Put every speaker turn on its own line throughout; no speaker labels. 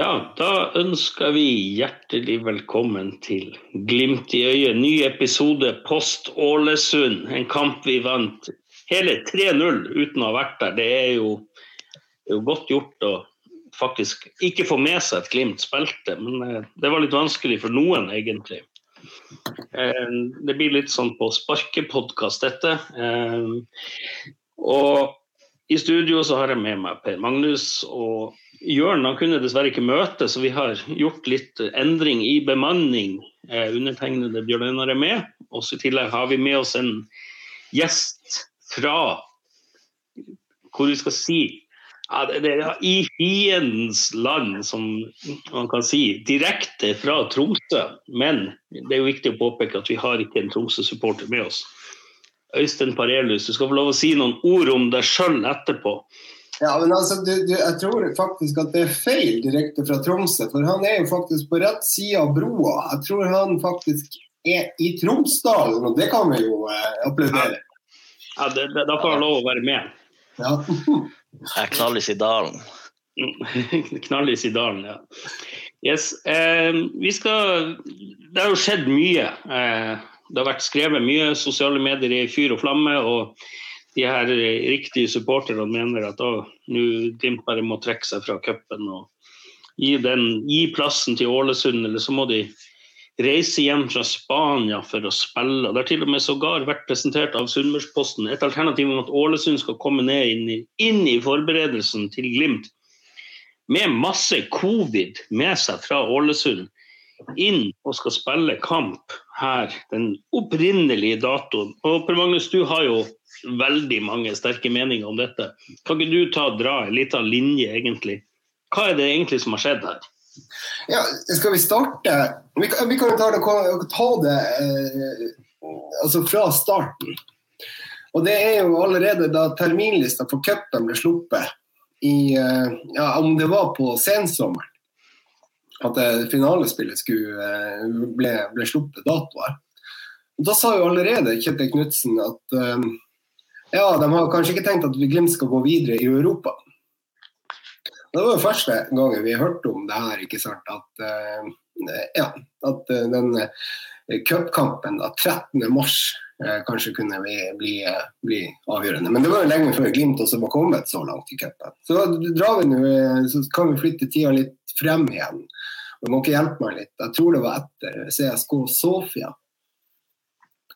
Ja, da ønsker vi hjertelig velkommen til Glimt i øyet. Ny episode post Ålesund. En kamp vi vant hele 3-0 uten å ha vært der. Det er jo, det er jo godt gjort å faktisk ikke få med seg at Glimt spilte, men eh, det var litt vanskelig for noen, egentlig. Eh, det blir litt sånn på sparkepodkast, dette. Eh, og i studio så har jeg med meg Per Magnus og Jørn. Han kunne dessverre ikke møte, så vi har gjort litt endring i bemanning. Undertegnede Bjørn Einar er med. Og i tillegg har vi med oss en gjest fra hvor vi skal si ja, det, det, I hiens land, som man kan si. Direkte fra Tromsø. Men det er jo viktig å påpeke at vi har ikke en Tromsø-supporter med oss. Øystein Parelius, du skal få lov å si noen ord om deg sjøl etterpå.
Ja, men altså, du, du, Jeg tror faktisk at det er feil direkte fra Tromsø. For han er jo faktisk på rett side av broa. Jeg tror han faktisk er i Tromsdalen, og det kan vi jo eh, applaudere.
Ja, det, det, Da får han lov å være med.
Ja.
Jeg knallis i dalen.
Knallis i dalen, ja. Yes, eh, vi skal Det har jo skjedd mye. Eh, det har vært skrevet mye sosiale medier i fyr og flamme. og de her riktige supporterne mener at nå Glimt bare må trekke seg fra cupen og gi, den, gi plassen til Ålesund, eller så må de reise hjem fra Spania for å spille. Det har til og med sågar vært presentert av Sunnmørsposten et alternativ om at Ålesund skal komme ned inn i, inn i forberedelsen til Glimt med masse covid med seg fra Ålesund inn og skal spille kamp her den opprinnelige datoen. Og Per Magnus, du har jo veldig mange sterke meninger om dette. Kan ikke du ta og dra en liten linje, egentlig? Hva er det egentlig som har skjedd her?
Ja, skal vi starte Vi kan, vi kan ta det, ta det eh, altså fra starten. Og det er jo allerede da terminlista for cupen ble sluppet i eh, ja, Om det var på sensommeren at finalespillet skulle, eh, ble, ble sluppet datoer. Da sa jo allerede Kjetil Knutsen at um, ja, de har kanskje ikke tenkt at Glimt skal gå videre i Europa. Det var jo første gangen vi hørte om det her, ikke sant. At, uh, ja, at uh, den uh, 13.3 uh, kanskje kunne bli, bli, bli, avgjørende. Men det var jo lenge før Glimt også var kommet så langt i cupen. Så drar vi nå, så kan vi flytte tida litt frem igjen. Du må ikke hjelpe meg litt. Jeg tror det var etter CSK Sofia.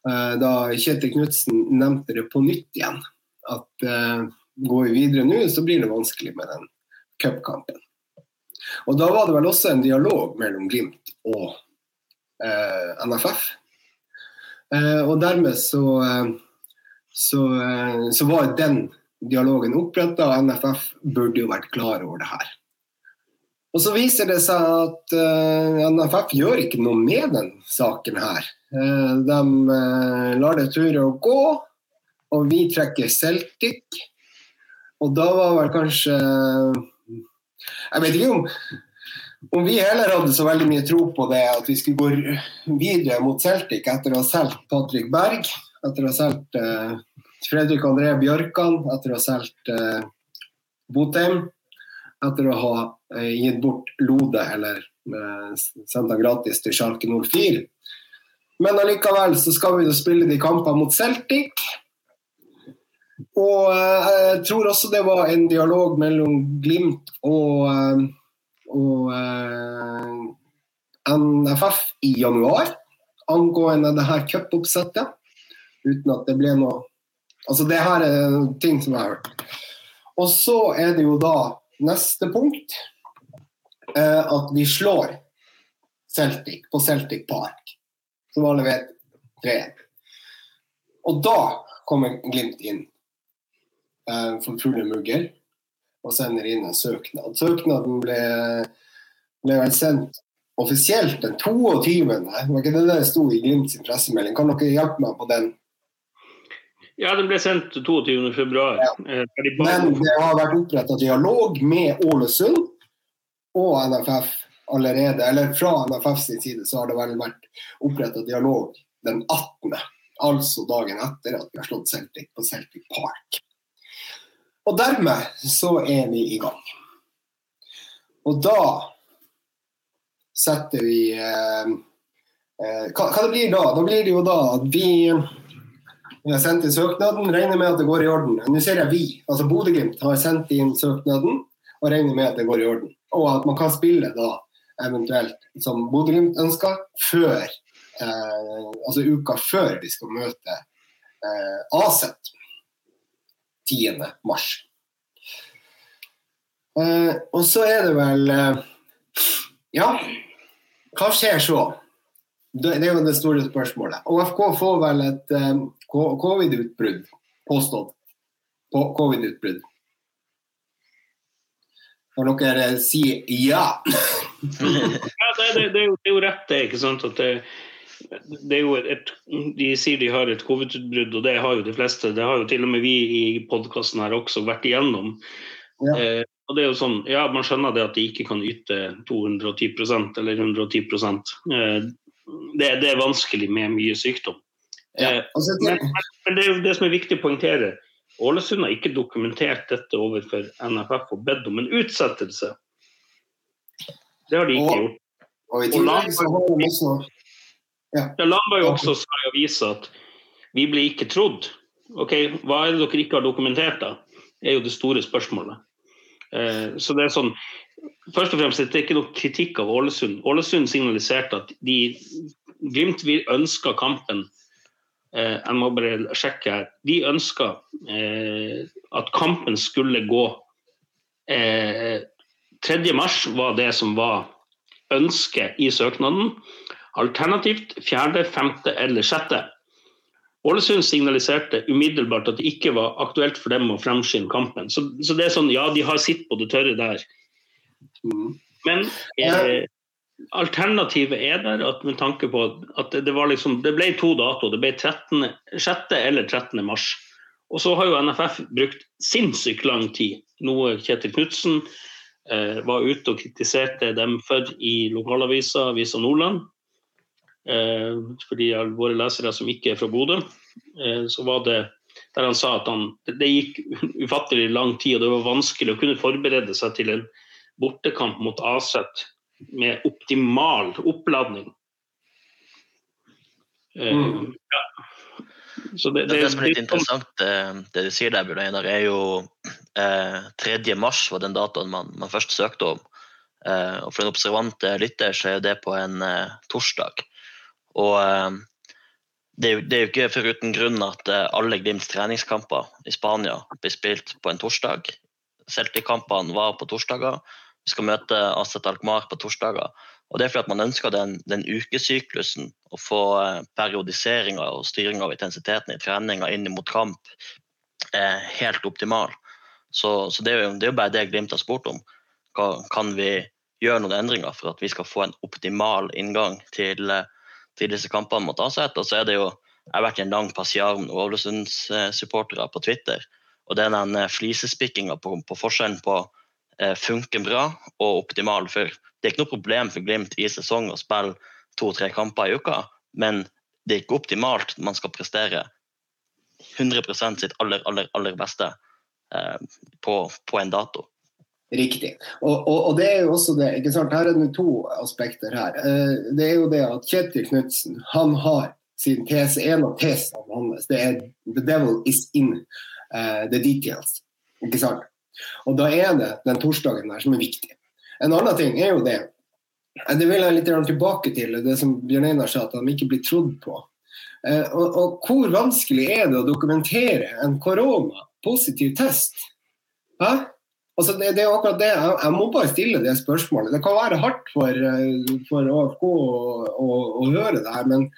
Da Kjetil Knutsen nevnte det på nytt igjen. At går vi videre nå, så blir det vanskelig med den cupkampen. Og Da var det vel også en dialog mellom Glimt og eh, NFF. Eh, og dermed så, eh, så, eh, så, var den dialogen oppretta, og NFF burde jo vært klar over det her. Og Så viser det seg at uh, NFF gjør ikke noe med den saken her. Uh, de uh, lar det ture å gå, og vi trekker Celtic. Og da var vel kanskje jeg vet ikke om, om vi heller hadde så veldig mye tro på det at vi skulle gå videre mot Celtic etter å ha solgt Patrick Berg, etter å ha solgt Fredrik André Bjørkan, etter å ha solgt Botheim, etter å ha gitt bort Lode eller uh, sendt gratis til Schalke 04. Men allikevel så skal vi jo spille de kampene mot Celtic. Og eh, jeg tror også det var en dialog mellom Glimt og, eh, og eh, NFF i januar angående det her cupoppsettet. Uten at det ble noe Altså, det her er ting som jeg har hørt. Og så er det jo da neste punkt at vi slår Celtic på Celtic Park, som alle vet 3 Og da kommer Glimt inn eh, for fulle mugger og sender inn en søknad. Søknaden ble, ble vel sendt offisielt den 22. Var ikke det det sto i Glimt sin pressemelding? Kan dere hjelpe meg på den?
Ja, den ble sendt 22.2. Ja.
Eh, Men det har vært oppretta dialog med Ålesund og NFF allerede. Eller fra NFF sin side så har det vel vært oppretta dialog den 18., altså dagen etter at vi har slått Celtic på Celtic Park. Og dermed så er vi i gang. Og da setter vi eh, eh, hva, hva det blir da? Da blir det jo da at vi vi har sendt inn søknaden, regner med at det går i orden. Nå ser jeg vi, altså Bodø-Glimt har sendt inn søknaden og regner med at det går i orden. Og at man kan spille da eventuelt som Bodø-Glimt ønsker, før eh, altså uka før vi skal møte eh, Aset 10. mars. Eh, og så er det vel eh, Ja, hva skjer så? Det, det er jo det store spørsmålet. ÅFK får vel et eh, covid-utbrudd, påstått. Covid-utbrudd. Får dere si ja?
ja det, det, det, er jo, det, er jo, rett, det. ikke sant? At det, det er jo et, De sier de har et covid-utbrudd, og det har jo de fleste. Det har jo til og med vi i podkasten her også vært igjennom. Ja. Eh, og det er jo sånn, ja, Man skjønner det at de ikke kan yte 210% eller 110 eh, det, det er vanskelig med mye sykdom. Ja, eh, altså, men, men, det er jo det som er viktig å poengtere. Ålesund har ikke dokumentert dette overfor NFF og bedt om en utsettelse. Det har de ikke gjort.
Og i tillegg så har også
ja. Landberg også sa i avisa at vi blir ikke trodd. Ok, Hva er det dere ikke har dokumentert, da? Det er jo det store spørsmålet. Eh, så det er sånn Først og fremst, det er ikke noe kritikk av Ålesund. Ålesund signaliserte at de Glimt ønska kampen jeg må bare sjekke her. De ønska eh, at kampen skulle gå eh, 3.3 var det som var ønsket i søknaden. Alternativt 4., 5. eller 6. Ålesund signaliserte umiddelbart at det ikke var aktuelt for dem å fremskynde kampen. Så, så, det er sånn, ja, de har sitt på det tørre der. Mm. Men eh, Alternativet er der at med tanke på at det, var liksom, det ble to datoer. Det ble 13, 6. eller 13. mars. Og så har jo NFF brukt sinnssykt lang tid, noe Kjetil Knutsen eh, var ute og kritiserte dem for i lokalavisa Avisa Nordland. Eh, for de av våre lesere som ikke er fra Bodø. Eh, så var det der han sa at han, det gikk ufattelig lang tid, og det var vanskelig å kunne forberede seg til en bortekamp mot Aset med optimal oppladning.
Eh, mm. Ja. Det, det, det, som er litt interessant, eh, det du sier der, Bjørn Einar, er jo eh, 3. mars var den datoen man, man først søkte om. Eh, og For en observante lytter så er det på en eh, torsdag. Og eh, det er, jo, det er, jo, ikke foruten grunn at alle Glimts treningskamper i Spania blir spilt på en torsdag. Celtic-kampene var på torsdager. Vi skal møte Aset Alkmaar på torsdager. Og det er fordi at man ønsker den, den ukesyklusen, å få eh, periodiseringa og styring av intensiteten i treninga inn mot kamp eh, helt optimal. Så, så det, er jo, det, er jo, bare det Glimt har spurt om. Kan vi gjøre noen endringer for at vi skal få en optimal inngang til, eh, til disse kampene mot Aset? Og så er det jo jeg har vært en lang passiar med Ålesunds-supportere på Twitter. Og det er den flisespikkinga på, på forskjellen på Eh, funker bra og optimal. For det er ikke noe problem for Glimt i sesong å spille to-tre kamper i uka, men det er ikke optimalt. Man skal prestere 100% sitt aller, aller, aller beste eh, på, på, en dato.
Riktig. Og, og, og, det er jo også det, ikke sant? Her er det to aspekter her. Eh, det er jo det at Kjetil Knutsen han har sin tese, en av tesene hans, det er 'the devil is in the details'. Ikke sant? Og da er det den torsdagen der som er viktig. En annen ting er jo det Det vil jeg litt tilbake til, det som Bjørn Einar sa, at de ikke blir trodd på. Eh, og, og, hvor vanskelig er det å dokumentere en korona-positiv test? Hæ? Altså det, det, er akkurat det. Jeg, jeg, må bare stille det spørsmålet. Det kan være hardt for, eh, for AFK å, å, å, høre det her, men,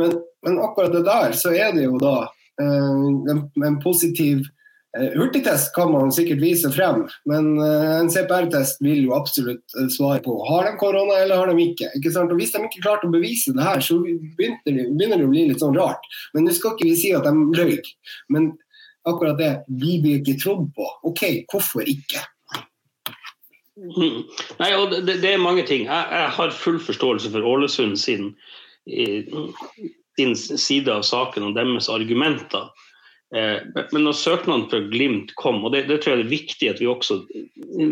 men, men, akkurat det der så er det jo da eh, en, en positiv Eh, hurtigtest kan man sikkert vise frem, men eh, en CPR-test vil jo absolutt eh, svare på har de korona eller har de ikke. ikke sant? Og Hvis de ikke klarte å bevise det her, så begynner det, å bli litt sånn rart. Men nå skal ikke vi si at de løy. Men akkurat det, vi blir ikke trodd på. OK, hvorfor ikke?
Mm. Nei, og det, det, er mange ting. Jeg, jeg, har full forståelse for Ålesund sin, sin side av saken og deres argumenter. Eh, men når søknaden fra Glimt kom, og det, det, tror jeg er viktig at vi også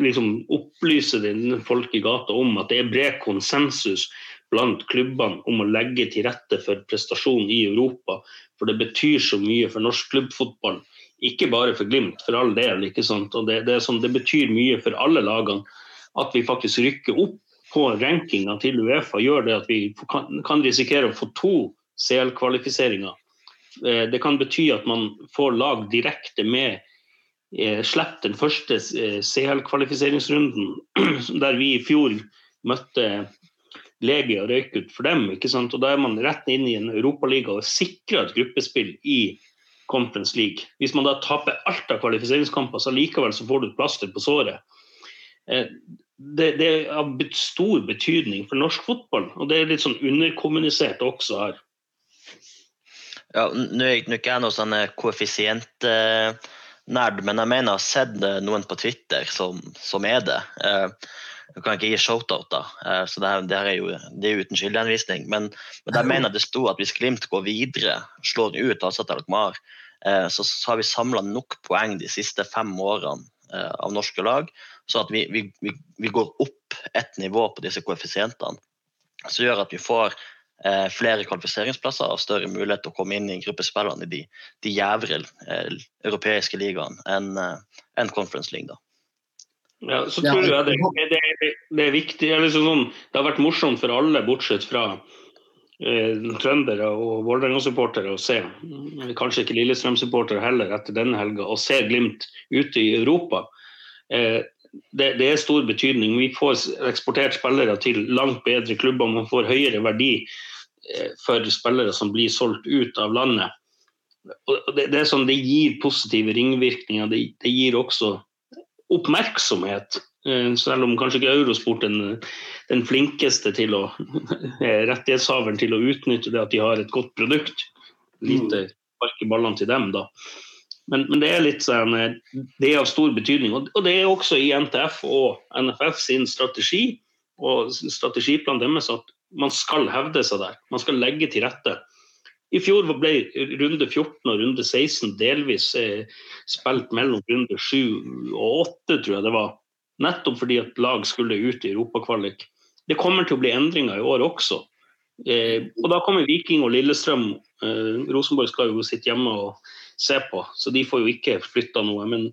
liksom, opplyser den folk i gata om at det er bred konsensus blant klubbene om å legge til rette for prestasjon i Europa. For det betyr så mye for norsk klubbfotball. Ikke bare for Glimt, for all del. ikke sant? Og det, det, sånn, det betyr mye for alle lagene at vi faktisk rykker opp på rankinga til Uefa. Gjør det at vi kan, kan risikere å få to CL-kvalifiseringer det kan bety at man får lag direkte med eh, Slipp den første eh, CL-kvalifiseringsrunden, der vi i fjor møtte Legia og røyk ut for dem. ikke sant? Og Da er man rett inn i en europaliga og sikrer et gruppespill i Conference League. Hvis man da taper alt av kvalifiseringskamper, så likevel så får du et plaster på såret. Det, det er av stor betydning for norsk fotball, og det er litt sånn underkommunisert også her.
Ja, Nå er ikke noen noe sånn eh, koeffisientnerd, men jeg mener jeg har sett eh, noen på Twitter som, som er det. Jeg eh, kan ikke gi shoutout, da, så det, her, det her er jo det er uten skyldeanvisning. Men, men der mener jeg det sto at hvis Glimt går videre, slår ut Asatar Alkmaar, så, så har vi samla nok poeng de siste fem årene av norske lag, så at vi, vi, vi, går opp et nivå på disse koeffisientene. Som gjør at vi får Eh, flere kvalifiseringsplasser og større mulighet til å komme inn i gruppespillene i de, de jævre eh, europeiske ligaene enn eh, en Conference League. da.
Ja, så tror jeg det, det, det, det er viktig. Liksom sånn, det har vært morsomt for alle, bortsett fra eh, trøndere og Vålerenga-supportere, å se. Kanskje ikke Lillestrøm-supportere heller etter denne helga, å se Glimt ute i Europa. Eh, det, det, er stor betydning. Vi får eksportert spillere til langt bedre klubber. Man får høyere verdi eh, for spillere som blir solgt ut av landet. Det, det, sånn, det gir positive ringvirkninger. Det, det, gir også oppmerksomhet. Eh, selv om kanskje ikke Eurosport er den, den flinkeste til å rettighetshaveren til å utnytte det at de har et godt produkt. Lite sparke ballene til dem, da. Men, men, det er litt sånn, eh, det er av stor betydning. Og det er også i NTF og NFF sin strategi og strategiplan deres at man skal hevde seg der. Man skal legge til rette. I fjor ble runde 14 og runde 16 delvis eh, spilt mellom runde 7 og 8, tror jeg det var. Nettopp fordi at lag skulle ut i europakvalik. Det kommer til å bli endringer i år også. Eh, og da kommer Viking og Lillestrøm. Rosenborg skal jo sitte hjemme og se på, så de får jo ikke flytta noe. Men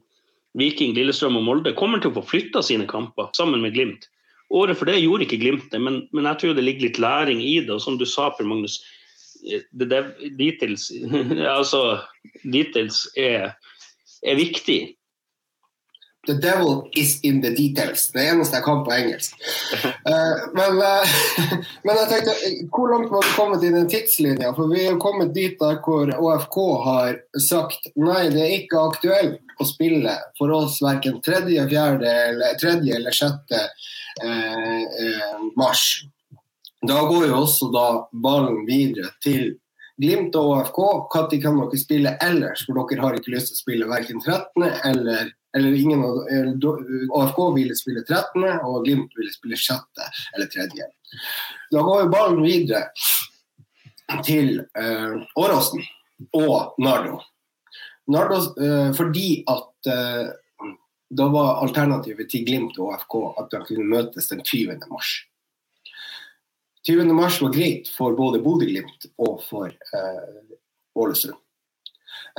Viking, Lillestrøm og Molde kommer til å få flytta sine kamper sammen med Glimt. Året for det gjorde ikke Glimt det, men, men, jeg tror det ligger litt læring i det. Og som du sa, Per Magnus, eh, det, det, details, altså, details er, er viktig.
The devil is in the details. Det eneste jeg kan på engelsk. Uh, men, uh, men, jeg tenkte, hvor langt var vi kommet i den tidslinja? For vi er kommet dit der hvor ÅFK har sagt nei, det er ikke aktuelt å spille for oss verken tredje, fjerde eller 3. eller 6. uh, mars. Da går jo også da ballen videre til Glimt og ÅFK. Når kan dere spille ellers? For dere har ikke lyst til å spille verken 13. eller eller ingen av AFK ville spille 13., og Glimt ville spille 6. eller 3. Da går jo ballen videre til eh, Åråsen og Nardo. Nardo eh, fordi at eh, da var alternativet til Glimt og AFK at de kunne møtes den 20. mars. 20. mars var greit for både Bodø-Glimt og for Ålesund.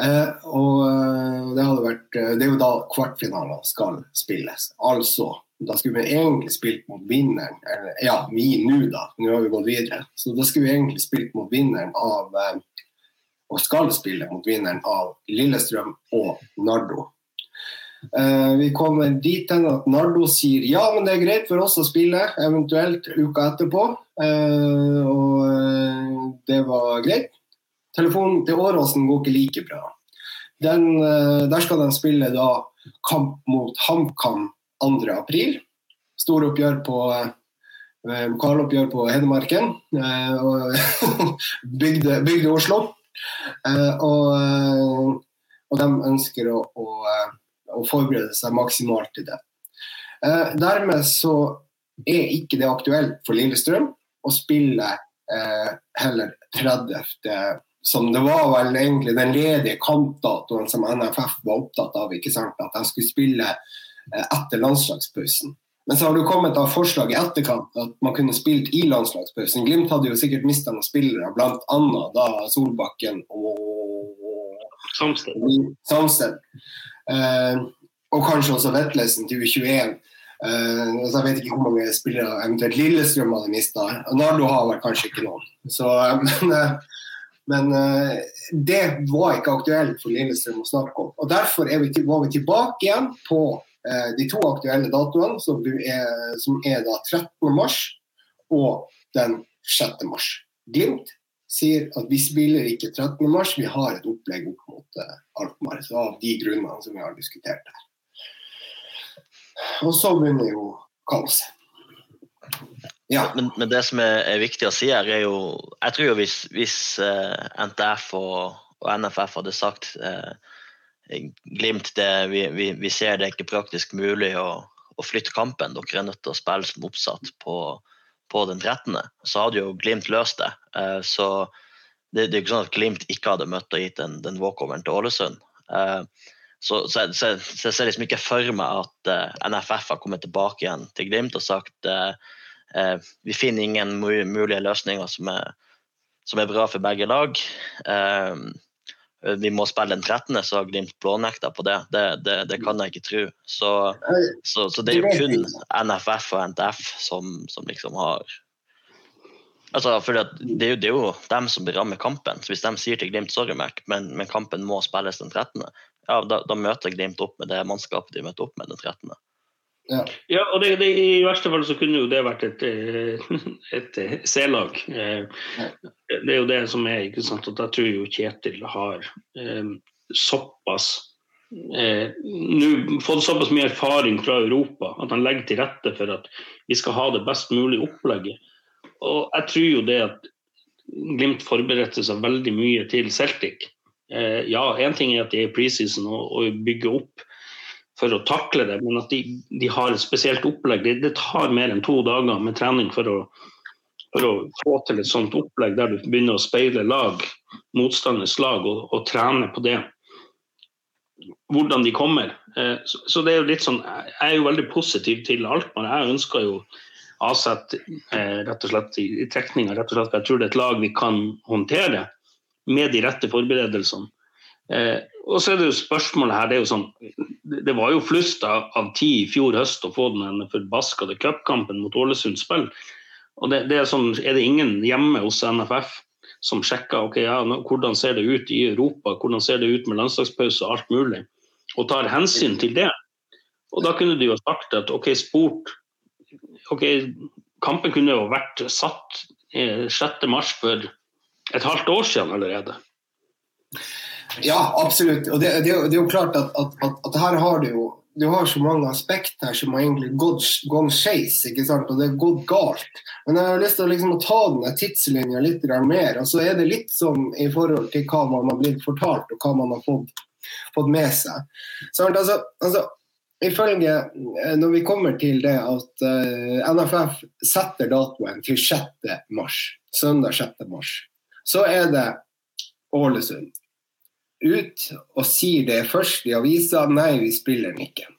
Eh, og eh, det, hadde vært, eh, det er jo da kvartfinaler skal spilles. Altså, da skulle vi egentlig spilt mot vinneren eller, Ja, vi nå, da. Nå har vi gått videre. Så da skulle vi egentlig spilt mot vinneren av Og skal spille mot vinneren av Lillestrøm og Nardo. Uh, vi kommer dit hen at Nardo sier ja, men det er greit for oss å spille, eventuelt uka etterpå. Uh, og det var greit. Telefonen til Åråsen går ikke like bra. Den, eh, der skal de spille da kamp mot HamKam 2.4. Storoppgjør på eh, lokaloppgjør på Hedmarken. Eh, bygde, bygde Oslo. Og, og, de ønsker å, å, å, forberede seg maksimalt til det. Dermed så er ikke det aktuelt for Lillestrøm å spille heller 30 som det var vel egentlig den ledige kampdatoen som NFF var opptatt av. ikke sant? At de skulle spille eh, etter landslagspausen. Men så har det kommet av forslag i etterkant at man kunne spilt i landslagspausen. Glimt hadde jo sikkert mista noen spillere, bl.a. da Solbakken og Samsted. Eh, og kanskje også Vetlesen til U21. Eh, så jeg vet ikke hvor mange spillere eventuelt Lillestrøm hadde mista. Nardo har vel kanskje ikke noen. Så, men, eh, men uh, det var ikke aktuelt for Lillestrøm å snakke om. Og Derfor vi, var vi tilbake igjen på uh, de to aktuelle datoene, som er, som er da 13. mars og den 6. mars. Glimt sier at vi spiller ikke 13. mars, vi har et opplegg opp mot uh, Alkmaar. Av de grunnene som vi har diskutert her. Og så begynner jo kaoset.
Ja. Men, men, det som er, er, viktig å si her, er jo Jeg tror jo hvis, hvis uh, eh, NTF og, og, NFF hadde sagt uh, Glimt, det, vi, vi, vi, ser det ikke praktisk mulig å, å, flytte kampen. Dere er nødt til å spille som oppsatt på, på den 13., så hadde jo Glimt løst det. Uh, så det, det, er ikke sånn at Glimt ikke hadde møtt og gitt den, den walkoveren til Ålesund. Så, så, så, så, jeg ser liksom ikke for meg at NFF har kommet tilbake igjen til Glimt og sagt vi finner ingen mulige løsninger som er, som er bra for begge lag. Eh, vi må spille den 13., så har Glimt blånekta på det. Det, det. det, kan jeg ikke tro. Så, så, så, det er jo kun NFF og NTF som, som liksom har Altså, for det, er jo, det, er jo, dem som blir rammet kampen. Så Hvis de sier til Glimt sorry, Mac, men, men kampen må spilles den 13., ja, da, da, møter Glimt opp med det mannskapet de møter opp med den 13.
Ja, og det, det, I verste fall så kunne jo det vært et, eh, et eh, C-lag. Eh, det er jo det som er. ikke sant, at Jeg tror jo Kjetil har såpass eh, nå fått såpass mye erfaring fra Europa at han legger til rette for at vi skal ha det best mulige opplegget. Og jeg tror jo det at Glimt forberedte seg veldig mye til Celtic. Eh, ja, én ting er at de er i preseason og, og bygger opp for å takle det, men at de, de har et spesielt opplegg. Det, det, tar mer enn to dager med trening for å, for å, få til et sånt opplegg der du begynner å speile lag, motstanders lag, og, og trene på det. Hvordan de kommer. Eh, så, det er jo litt sånn, Jeg er jo veldig positiv til Alkmaar. Jeg ønsker jo Aset eh, rett og slett i, trekninga. Jeg tror det er et lag vi kan håndtere med de rette forberedelsene. Eh, og så er det jo spørsmålet her, det er jo sånn Det var jo flust av, av tid i fjor høst å få den forbaskede cupkampen mot Ålesund spill. Og det, det, er sånn, er det ingen hjemme hos NFF som sjekker ok, ja, hvordan ser det ut i Europa, hvordan ser det ut med landslagspause og alt mulig, og tar hensyn til det. Og da kunne de jo sagt at ok, sport ok, Kampen kunne jo vært satt 6.3 for et halvt år siden allerede.
Ja, absolutt. Og det, det, det er jo klart at, at, at, at, her har du jo du har så mange aspekter som har egentlig gått gone skeis, og det har gått galt. Men jeg har lyst til liksom å ta den tidslinja litt mer. og så er det litt sånn i forhold til hva man har blitt fortalt, og hva man har fått, fått med seg. Så, altså, altså, ifølge, eh, Når vi kommer til det at uh, eh, NFF setter datoen til 6. mars, søndag 6. mars, så er det Ålesund ut og sier det først i avisa nei, vi spiller den ikke.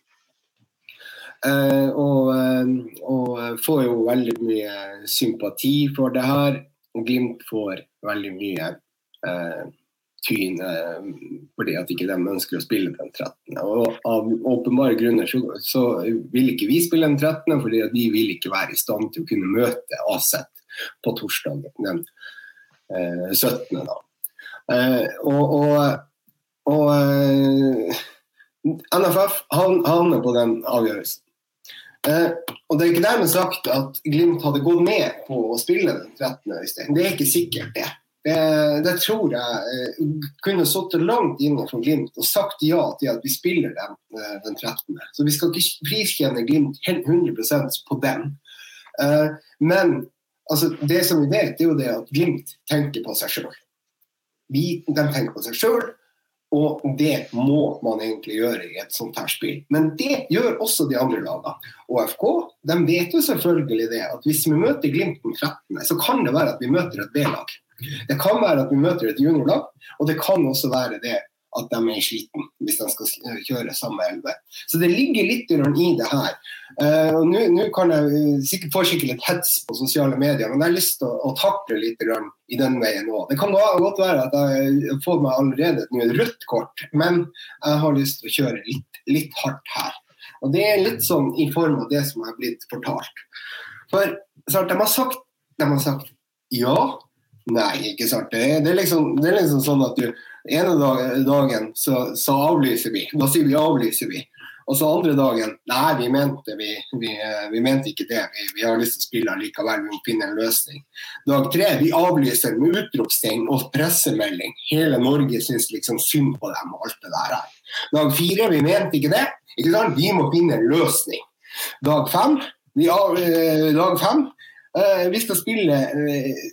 Eh, og, uh, og, får jo veldig mye sympati for det her. Og Glimt får veldig mye eh, tyn fordi at ikke de ønsker å spille den 13. Og av åpenbare grunner så, så, vil ikke vi spille den 13. fordi at vi vil ikke være i stand til å kunne møte Aset på torsdag den 17. da. Og, og og eh, NFF havner på den avgjørelsen. Eh, og Det er ikke dermed sagt at Glimt hadde gått med på å spille den 13. Øystein. Det er ikke sikkert, det. Det, det tror jeg eh, kunne sittet langt inne for Glimt og sagt ja til at vi spiller den, eh, den 13. Så vi skal ikke priskjenne Glimt helt 100 på den. Eh, men altså, det som vi vet, er jo det at Glimt tenker på seg sjøl. De tenker på seg sjøl, og det må man egentlig gjøre i et sånt her spill. Men det gjør også de andre lagene. Og FK de vet jo selvfølgelig det at hvis vi møter Glimt den 13., så kan det være at vi møter et B-lag. Det kan være at vi møter et juniorlag, og det kan også være det at de er sliten hvis de skal kjøre samme elve. Så det ligger litt i det her. Uh, Nå kan jeg eh, sikkert få litt hets på sosiale medier, men jeg har lyst til å, å takle litt i den veien òg. Det kan godt være at jeg får meg allerede et rødt kort, men jeg har lyst til å kjøre litt, litt hardt her. Og Det er litt sånn i form av det som er blitt fortalt. For sant, de, har sagt, de har sagt ja, nei, ikke sant. Det, det, er, liksom, det er liksom sånn at du ene dagen så, så, avlyser vi. Da sier vi avlyser vi. Og så andre dagen nei, vi mente, vi, vi, vi mente ikke det. Vi, vi, har lyst til å spille likevel, vi må finne en løsning. Dag tre vi avlyser med utropstegn og pressemelding. Hele Norge syns liksom synd på dem og alt det der. Dag fire vi mente ikke det. Ikke sant? Vi må finne en løsning. Dag fem, vi av, eh, dag fem eh, vi skal spille eh,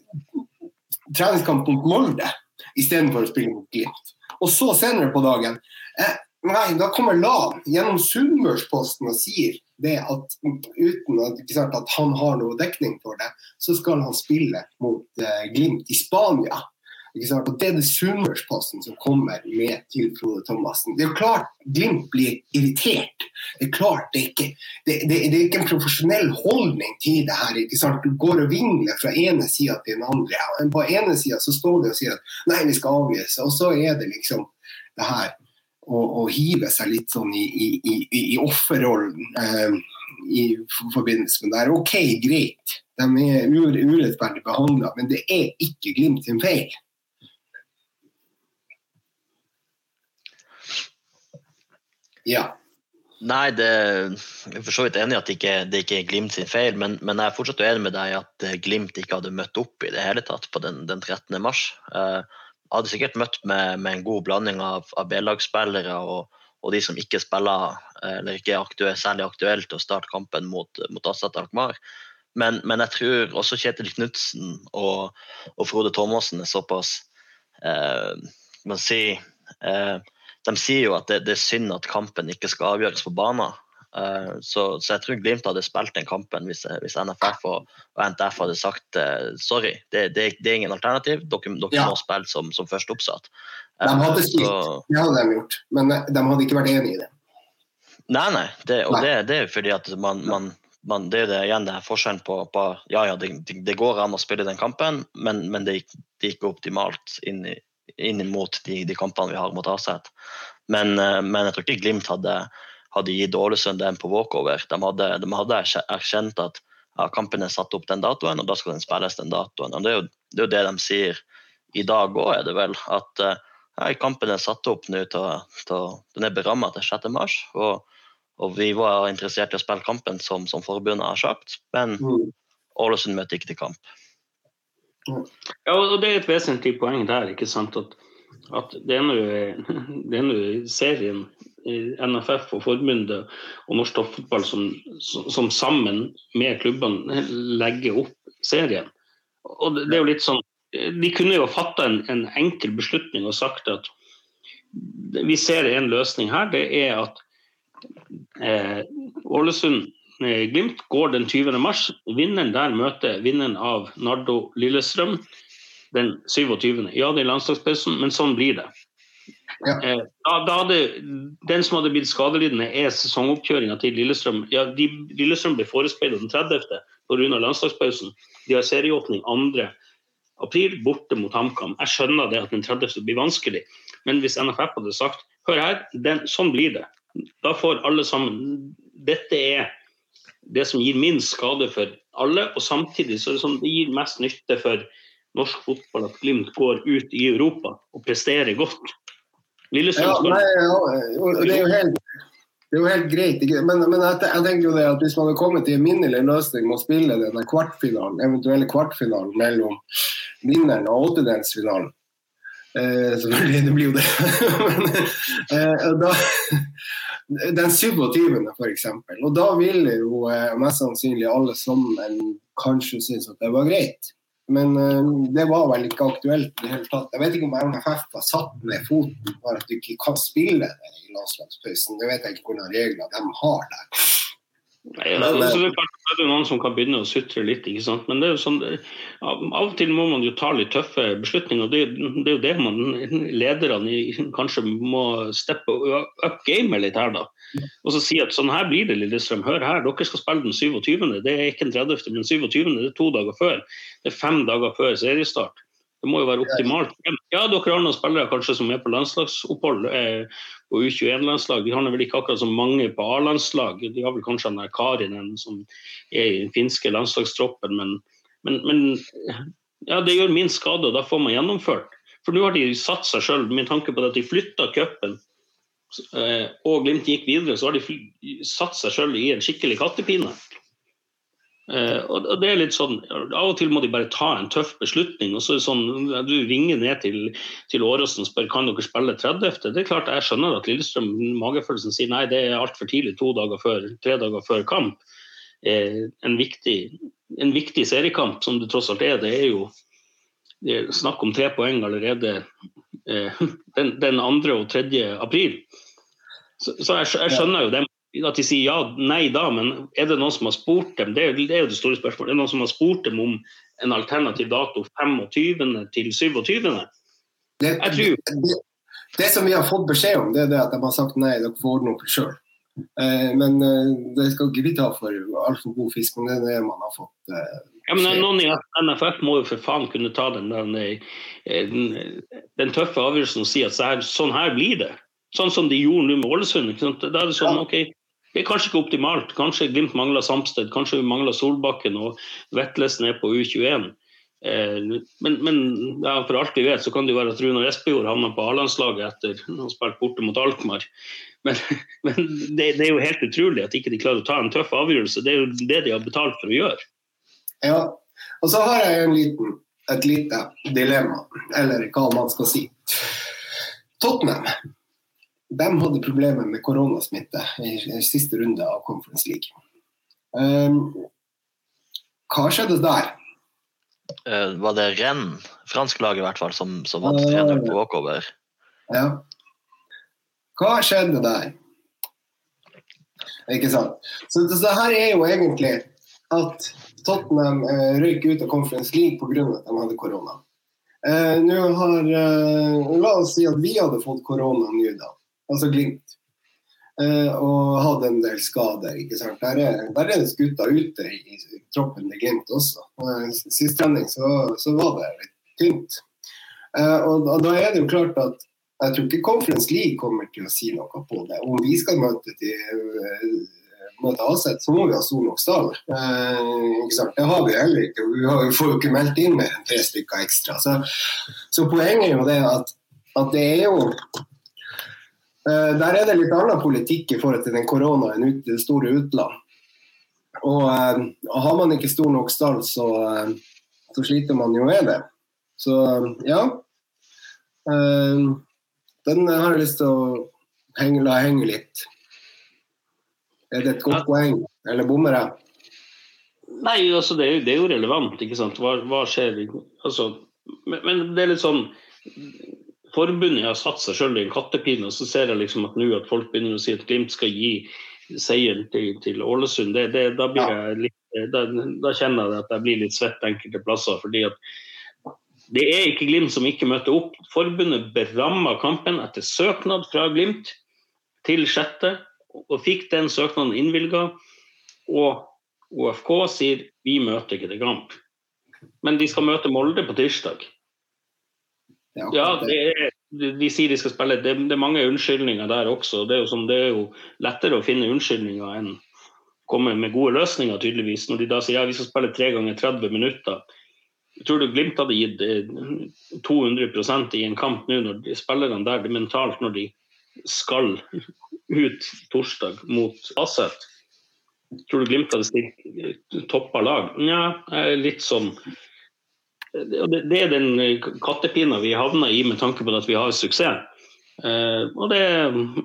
treningskamp mot Molde istedenfor å spille mot Glimt. Og så senere på dagen eh, nei, da kommer Lan gjennom Sunnmørsposten og sier det at uten at, sant, at, han har noe dekning for det, så skal han spille mot eh, Glimt i Spania. Og Det er det Sunnmørsposten som kommer med til Frode Thomassen. Det er jo klart Glimt blir irritert. Det er klart det er ikke, det, det, det er ikke en profesjonell holdning til det her. ikke sant? Du går og vingler fra ene sida til den andre. Men på ene sida så står det og sier at nei, vi skal avlyse. Og så er det liksom det her å, hive seg litt sånn i, i, i, i offerrollen eh, i forbindelse med det her. OK, greit. De er urettferdig behandla, men det er ikke Glimt sin feil. Ja.
Nei, det, jeg er for så vidt enig i at det ikke, det ikke er Glimt sin feil, men, men, jeg er fortsatt uenig med deg i at eh, Glimt ikke hadde møtt opp i det hele tatt på den, den 13. mars. Jeg hadde sikkert møtt med, med, en god blanding av, av B-lagsspillere og, og, de som ikke spiller eh, eller ikke er aktuell, særlig aktuelt til å starte kampen mot, mot Assat Alkmaar. Men, men, jeg tror også Kjetil Knutsen og, og, Frode Thomassen er såpass eh, man sier, eh, de sier jo at det, det, er synd at kampen ikke skal avgjøres på banen. Uh, så, så, jeg tror Glimt hadde spilt den kampen hvis, hvis NFF og, og, NTF hadde sagt uh, sorry, det, det, det, er ingen alternativ, dere, dere ja. må spille som, som først oppsatt.
Uh, de hadde spilt, så, det hadde de gjort, men de hadde ikke vært enig i det.
Nei, nei, det, og nei. Det, er fordi at man, man, man, det er det, igjen det er forskjellen på, på Ja, ja, det, går an å spille den kampen, men, men det, gikk ikke optimalt inn i, inn mot de, de, kampene vi har mot Aset. Men, eh, men, jeg tror ikke Glimt hadde, hadde gitt Ålesund den på walkover. De hadde, de hadde erkjent at ja, kampen er satt opp den datoen, og da skal den spilles den datoen. Og Det er jo det, er jo det de sier i dag òg, er det vel. At eh, ja, kampen er satt opp nå til, til Den er beramma til 6. mars. Og, og, vi var interessert i å spille kampen, som, som forbundet har sagt. Men mm. Ålesund møter ikke til kamp.
Ja, og det er et vesentlig poeng der. ikke sant, at, at det er nå serien NFF og forbundet og norsk toppfotball som, som, sammen med klubbene legger opp serien. Og det, er jo litt sånn De kunne jo fatta en, en, enkel beslutning og sagt at vi ser en løsning her. Det er at eh, Ålesund Glimt går den 20. mars. Vinneren der møter vinneren av Nardo Lillestrøm den 27. Ja, det er landslagspausen, men sånn blir det. Ja. Eh, da, da hadde, den som hadde blitt skadelidende, er sesongoppkjøringa til Lillestrøm. Ja, de, Lillestrøm ble forespeila den 30. pga. landslagspausen. De har serieåpning 2. april borte mot HamKam. Jeg skjønner det at den 30. blir vanskelig, men hvis NFF hadde sagt hør her, den, sånn blir det. Da får alle sammen Dette er det som gir minst skade for alle, og samtidig så er det sånn det gir mest nytte for norsk fotball at Glimt går ut i Europa og presterer godt.
Lillestrøm ja, ja, det er jo helt det er jo helt greit, men, men jeg, jeg, tenker jo det at hvis man hadde kommet til en minnelig løsning med å spille denne kvartfinalen, eventuelle kvartfinalen mellom vinneren og åttedelsfinalen eh, Selvfølgelig, det blir jo det. men, eh, da, den 27. f.eks. Og da ville jo eh, mest sannsynlig alle sammen kanskje synes at det var greit. Men uh, det var vel ikke aktuelt i det hele tatt. Jeg vet ikke om NFF har satt ned foten for at du ikke kan spille det i landslagspausen. Det vet jeg ikke hvordan regler de har der.
Nei, men, altså, det er jo noen som kan begynne å sutre litt, ikke sant? men det er jo sånn, av og til må man jo ta litt tøffe beslutninger. Det, det er jo det man, lederne kanskje må steppe up gamet litt her. da. Og så si at sånn her blir det, Lillestrøm. Hør her, dere skal spille den 27. Det er ikke den 30., men den 27. Det er to dager før. Det er fem dager før seriestart. Det må jo være optimalt. Ja, dere har noen spillere kanskje som er på landslagsopphold eh, på U21-landslag. De har vel ikke akkurat så mange på A-landslag. De har vel kanskje den Karinen som er i den finske landslagstroppen. Men, men, men ja, det gjør min skade, og da får man gjennomført. For nå har de satt seg sjøl, med tanke på at de flytta cupen eh, og Glimt gikk videre, så har de satt seg sjøl i en skikkelig kattepine. Uh, og det er litt sånn, Av og til må de bare ta en tøff beslutning. og så er det sånn, Du ringer ned til, til Åråsen og spør kan dere spille 30. Det er klart Jeg skjønner at Lillestrøm magefølelsen sier nei, det er altfor tidlig to dager før, tre dager før kamp. Uh, en, viktig, en viktig seriekamp, som det tross alt er, det er jo det er snakk om tre poeng allerede uh, den, den 2. og 3. april. Så, så jeg, jeg, skjønner jo dem at de sier ja, nei da, men er det noen som har spurt dem? Det er, det er jo det store spørsmålet. Er det noen som har spurt dem om en alternativ dato 25. til 27.?
Det, det, det, som vi har fått beskjed om, det er det at de har sagt nei, dere får ordne opp sjøl. Eh, men eh, det skal ikke vi ta for altfor god fisk, men det er det man har fått eh,
ja, men Noen i NFF må jo for faen kunne ta den, den, eh, den, den tøffe avgjørelsen og si at sånn her blir det. Sånn som de gjorde nå med Ålesund. Da er det sånn, ok, det er kanskje ikke optimalt. Kanskje Glimt mangler Samsted, kanskje vi mangler Solbakken og Vetlesen er på U21. Eh, men, men ja, for alt vi vet, så kan det jo være at Runar Espejord havner på A-landslaget etter å ha spilt borte mot Alkmaar. Men, men det, det, er jo helt utrolig at ikke de klarer å ta en tøff avgjørelse. Det er jo det de har betalt for å gjøre.
Ja, og så har jeg en liten, et lite dilemma, eller hva man skal si. Tottenham de hadde problemer med koronasmitte i, i siste runde av Conference League. Um, hva skjedde der?
Uh, var det Renn, fransk lag i hvert fall, som, som vant 3-0 på walkover?
Ja. Hva skjedde der? Ikke sant. Så, så her er jo egentlig at Tottenham uh, røyk ut av Conference League pga. at de hadde korona. Uh, nå har, uh, La oss si at vi hadde fått korona nå, da altså Glimt. Uh, og hadde en del skader. ikke sant? Der er, der er det skutter ute i, i, troppen til Glimt også. Uh, Sist trening så, så, var det litt tynt. Uh, og, og, da er det jo klart at jeg tror ikke Conference League kommer til å si noe på det. Om vi skal møte til møte Aset, så må vi ha Sol Oksdal. det har vi heller ikke. Vi har, får jo ikke meldt inn mer enn tre stykker ekstra. Så, så poenget er jo det at, at det er jo der er det litt annen politikk i forhold til den koronaen i det store utland. Og, og, har man ikke stor nok stall, så, uh, så, sliter man jo med det. Så ja. Den har jeg lyst til å henge, la henge litt. Er det et godt poeng, eller bommer jeg?
Nei, altså det er, jo, det er jo relevant, ikke sant. Hva, hva skjer? Altså, men, men, det er litt sånn forbundet har satt seg sjøl i en kattepine, og så ser jeg liksom at nå at folk begynner å si at Glimt skal gi seieren til, til Ålesund. Det, det, da, litt, da, da, kjenner jeg at jeg blir litt svett enkelte plasser. fordi at det er ikke Glimt som ikke møter opp. Forbundet beramma kampen etter søknad fra Glimt til sjette, og fikk den søknaden innvilga. Og OFK sier vi møter ikke til kamp. Men de skal møte Molde på tirsdag. Ja, det er, de sier de skal spille. Det, det, er mange unnskyldninger der også. Det er, jo sånn, det er jo lettere å finne unnskyldninger enn komme med gode løsninger, tydeligvis. Når de da sier ja, vi skal spille tre ganger 30 minutter. Jeg tror du Glimt hadde gitt 200 eh, i en kamp nå når de spillerne der det er mentalt når de skal ut torsdag mot Asset. Tror du Glimt hadde stilt toppa lag? Nja, litt sånn det, er den kattepina vi havner i med tanke på at vi har suksess. Uh, og det,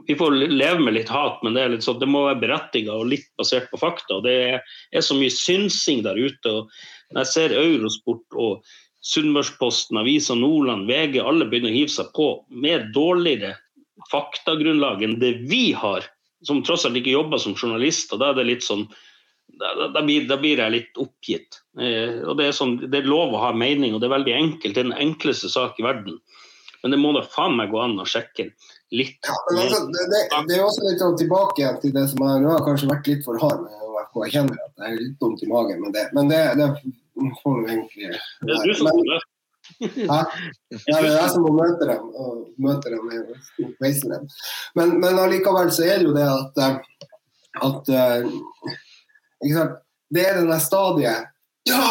Vi får leve med litt hat, men det, er litt sånn, det må være berettiget og litt basert på fakta. Det er, så mye synsing der ute. og Når jeg ser Eurosport og Sunnmørsposten, Avisa Nordland, VG, alle begynner å hive seg på med dårligere faktagrunnlag enn det vi har, som tross alt ikke jobber som journalister. Da er det sånn da, da, da, blir, jeg litt oppgitt. Eh, og det er, sånn, det er lov å ha mening, og det er veldig enkelt. Det er den enkleste sak i verden. Men det må da faen meg gå an å sjekke litt.
Ja, altså, det, det, det, er også litt sånn tilbake til det som jeg, har kanskje vært litt for hard med OFK. Jeg kjenner at jeg er litt dumt i magen med det. Men det, det får du egentlig
Det er du som må Hæ?
ja, det er jeg som må møte dem og møte dem og veise dem. Men, men allikevel så er det jo det at, eh, at eh? Det er denne stadiet ja,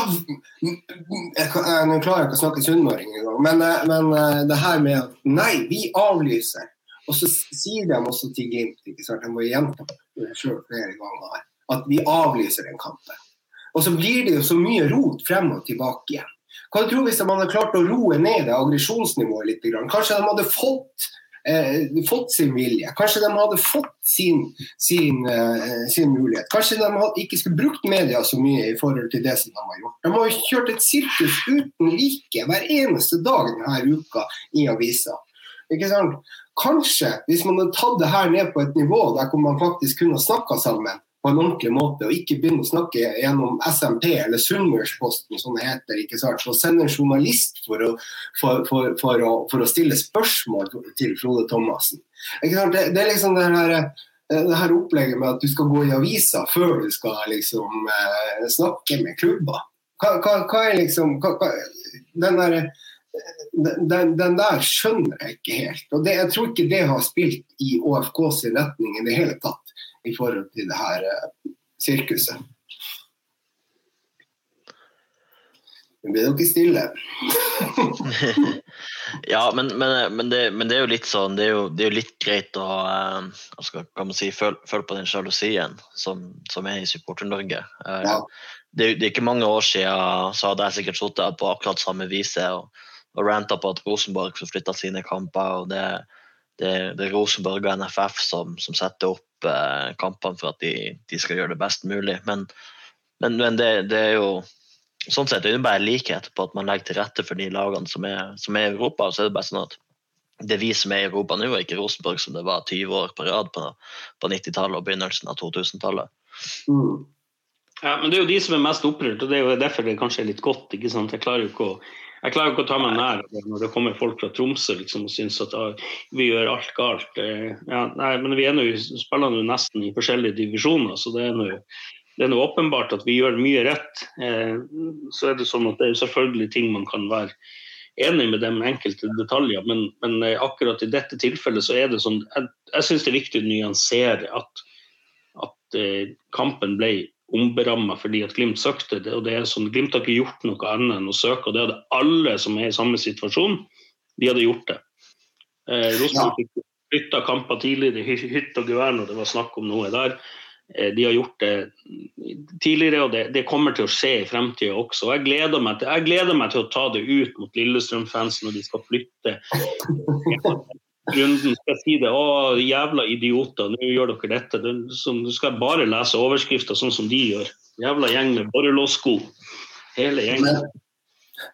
jeg, Nå klarer jeg ikke å snakke sunnmøring engang, men, eh, men det her med at nei, vi avlyser. Og så sier de også til Glimt, ikke sant? jeg må gjenta det sjøl flere ganger at vi avlyser den kampen. Og så blir det jo så mye rot frem og tilbake igjen. Hva du tror hvis man hadde klart å roe ned det aggresjonsnivået litt? Kanskje de hadde fått, eh, fått sin vilje? Kanskje de hadde fått sin, sin, eh, sin mulighet? Kanskje de hadde, ikke skulle brukt media så mye i forhold til det som de har gjort? De har jo kjørt et sirkus uten like hver eneste dag denne uka i avisa. Ikke sant? Kanskje, hvis man hadde tatt det her ned på et nivå der man faktisk kunne snakka sammen, en ordentlig måte, og ikke begynne å snakke gjennom SMP eller Sunnmørsposten, som det heter. ikke sant? Så send en journalist for å, for, for, for, å, for å, stille spørsmål til Frode Thomassen. Ikke sant? Det, det er liksom det her, det her, opplegget med at du skal gå i avisa før du skal liksom eh, snakke med klubber. Hva, hva, hva er liksom hva, den, der, den, den, der skjønner jeg ikke helt. og det, Jeg tror ikke det har spilt i ÅFK sin retning i det hele tatt i forhold til det her uh, sirkuset. Nå blir dere stille.
ja, men, men, men, det, men, det, er jo litt sånn Det er jo, det er jo litt greit å eh, skal, kan man si, føle, føle på den sjalusien som, som, er i Supporter-Norge. Eh, ja. det, det, er ikke mange år siden så hadde jeg sikkert sittet på akkurat samme viset og, og ranta på at Rosenborg skulle flytta sine kamper. og det det, det er Rosenborg og NFF som, som setter opp eh, kampene for at de, de, skal gjøre det best mulig. Men, men, men det, det, er jo sånn sett er det bare likhet på at man legger til rette for de lagene som er, som er i Europa. Så er det bare sånn at det er vi som er i Europa nå, og ikke Rosenborg som det var 20 år på rad på, på 90-tallet og begynnelsen av 2000-tallet. Mm.
Ja, men det er jo de som er mest opprørt, og det er jo derfor det kanskje er litt godt. ikke sant? Jeg klarer jo ikke å klarer ikke å ta meg nær når det kommer folk fra Tromsø liksom, og syns at ah, vi gjør alt galt. Ja, nei, men vi nå, spiller nå nesten i forskjellige divisjoner, så det er nå det er noe åpenbart at vi gjør mye rett. Eh, så er det sånn at det er selvfølgelig ting man kan være enig med dem enkelte detaljer, men, men eh, akkurat i dette tilfellet så er det sånn Jeg, jeg syns det er viktig å nyansere at, at eh, kampen ble omberamma fordi at Glimt søkte det. og det er sånn, Glimt har ikke gjort noe annet enn å søke, og det hadde alle som er i samme situasjon, de hadde gjort det. Eh, Rosenborg ja. flytta kamper tidligere i hytt og gevær når det var snakk om noe der. Eh, de har gjort det tidligere, og det, det kommer til å skje i fremtida også. Jeg gleder, til, jeg gleder meg til å ta det ut mot Lillestrøm-fansen når de skal flytte runden skal si det. Å, jævla idioter, nå gjør dere dette. Du skal bare lese overskrifter sånn som de gjør. Jævla gjeng med borrelåssko. Hele gjengen.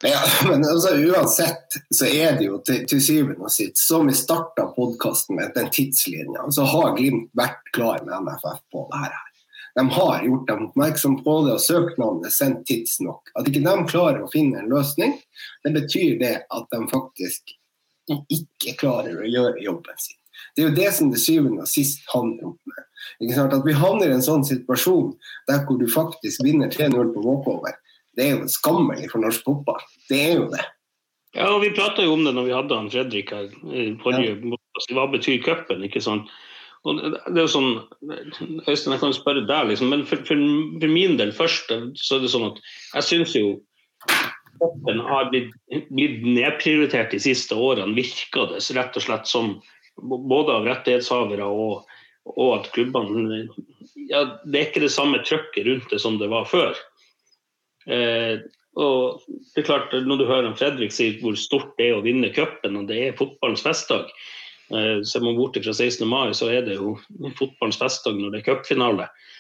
Ja, men altså, uansett så er det jo til, til syvende og sist, som vi starta podkasten med, den tidslinja, så har Glimt vært klar med NFF på det her. De har gjort dem oppmerksom på det, og søknaden er sendt tidsnok. At ikke de klarer å finne en løsning, det betyr det at de faktisk ikke klarer å gjøre jobben sin. Det er jo det som det syvende og sist handler om. At vi havner i en sånn situasjon der hvor du faktisk vinner 3-0 på walkover, det er jo skammelig for norsk fotball. Det er jo det.
Ja, og Vi prata jo om det når vi hadde han Fredrik her forrige ja. Hva betyr cupen? ikke sant? Og det er jo sånn, Øystein, jeg kan spørre deg, liksom, men for, for, for, min del først så er det sånn at jeg syns jo toppen har blitt, blitt, nedprioritert de siste årene, virker det rett og slett som både av rettighetshavere og, og at klubbene ja, Det er ikke det samme trøkket rundt det som det var før. Eh, og det er klart, Når du hører Fredrik si hvor stort det er å vinne cupen, og det er fotballens festdag eh, Ser man bort fra 16. mai, så er det jo fotballens festdag når det er cupfinale. Eh,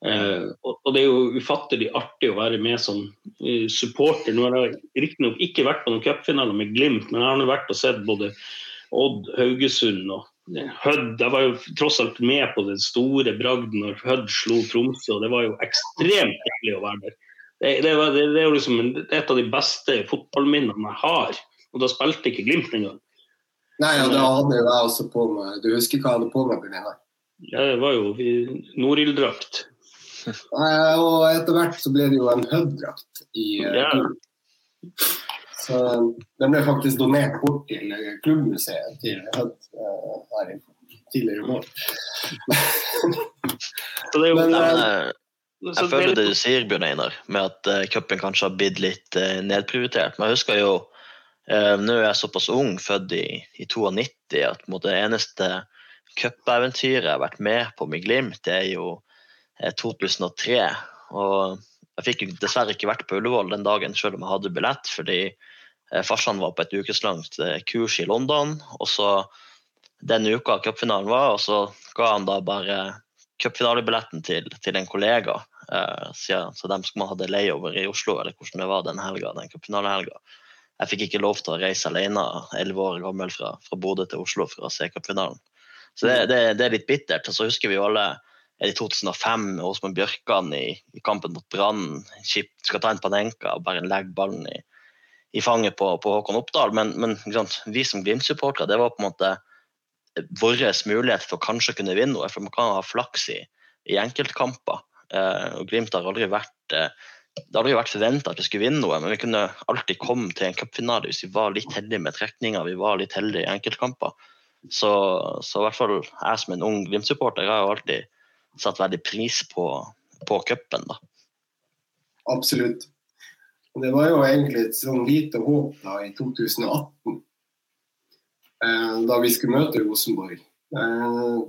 og, det er jo ufattelig artig å være med som uh, supporter. Nå har jeg riktignok ikke vært på noen cupfinaler med Glimt, men jeg har nå vært og sett både Odd, Haugesund og Hødd Jeg var jo tross alt med på den store bragden når Hødd slo Tromsø, og det var jo ekstremt hyggelig å være der. Det, det, var, det, det er jo liksom et av de beste fotballminnene jeg har. Og da spilte ikke Glimt engang.
Nei, ja, det hadde jo jeg også på meg Du husker hva jeg hadde på meg? Bjørn
Ja, det var jo Norild-drakt.
Og etter hvert så ble det jo en Hødd-drakt i uh, ja. Så den ble faktisk donert bort til klubbmuseet til Hødd uh, her tidligere i år.
Men, uh, jeg føler det du sier, Bjørn Einar, med at uh, cupen kanskje har blitt litt uh, nedprioritert. Men jeg husker jo uh, Nå er jeg såpass ung, født i, i 92, at måte, det eneste cupeventyret jeg har vært med på med Glimt, det er jo 2003. Og jeg fikk dessverre ikke vært på Ullevål den dagen, selv om jeg hadde billett, fordi Eh, farsan var på et ukeslangt eh, kurs i London. og så Den uka cupfinalen var, og så ga han da bare cupfinalebilletten til, til en kollega. Eh, så dem som hadde layover i Oslo, eller hvordan det var den helga, den cupfinalehelga. Jeg fikk ikke lov til å reise alene, elleve år gammel, fra, fra Bodø til Oslo for å se cupfinalen. Så det, det, det, er litt bittert. Og så husker vi jo alle i 2005 med Åsmund Bjørkan i, i kampen mot Brann. Skal ta en Panenka og bare legge ballen i, i fanget på, på Håkon Oppdal. Men, men vi som Glimt-supportere, det var på en måte vår mulighet for kanskje å kunne vinne noe. For man kan ha flaks i, i enkeltkamper. Eh, og Glimt har aldri vært eh, det har aldri vært forventa at vi skulle vinne noe, men vi kunne alltid komme til en cupfinale hvis vi var litt heldige med trekninger, vi var litt heldige i enkeltkamper. Så, så i hvert fall jeg som en ung Glimt-supporter har jo alltid satt veldig pris på, på cupen.
Absolutt. Det var jo egentlig et sånn lite håp da i 2018, eh, da vi skulle møte Rosenborg. Eh,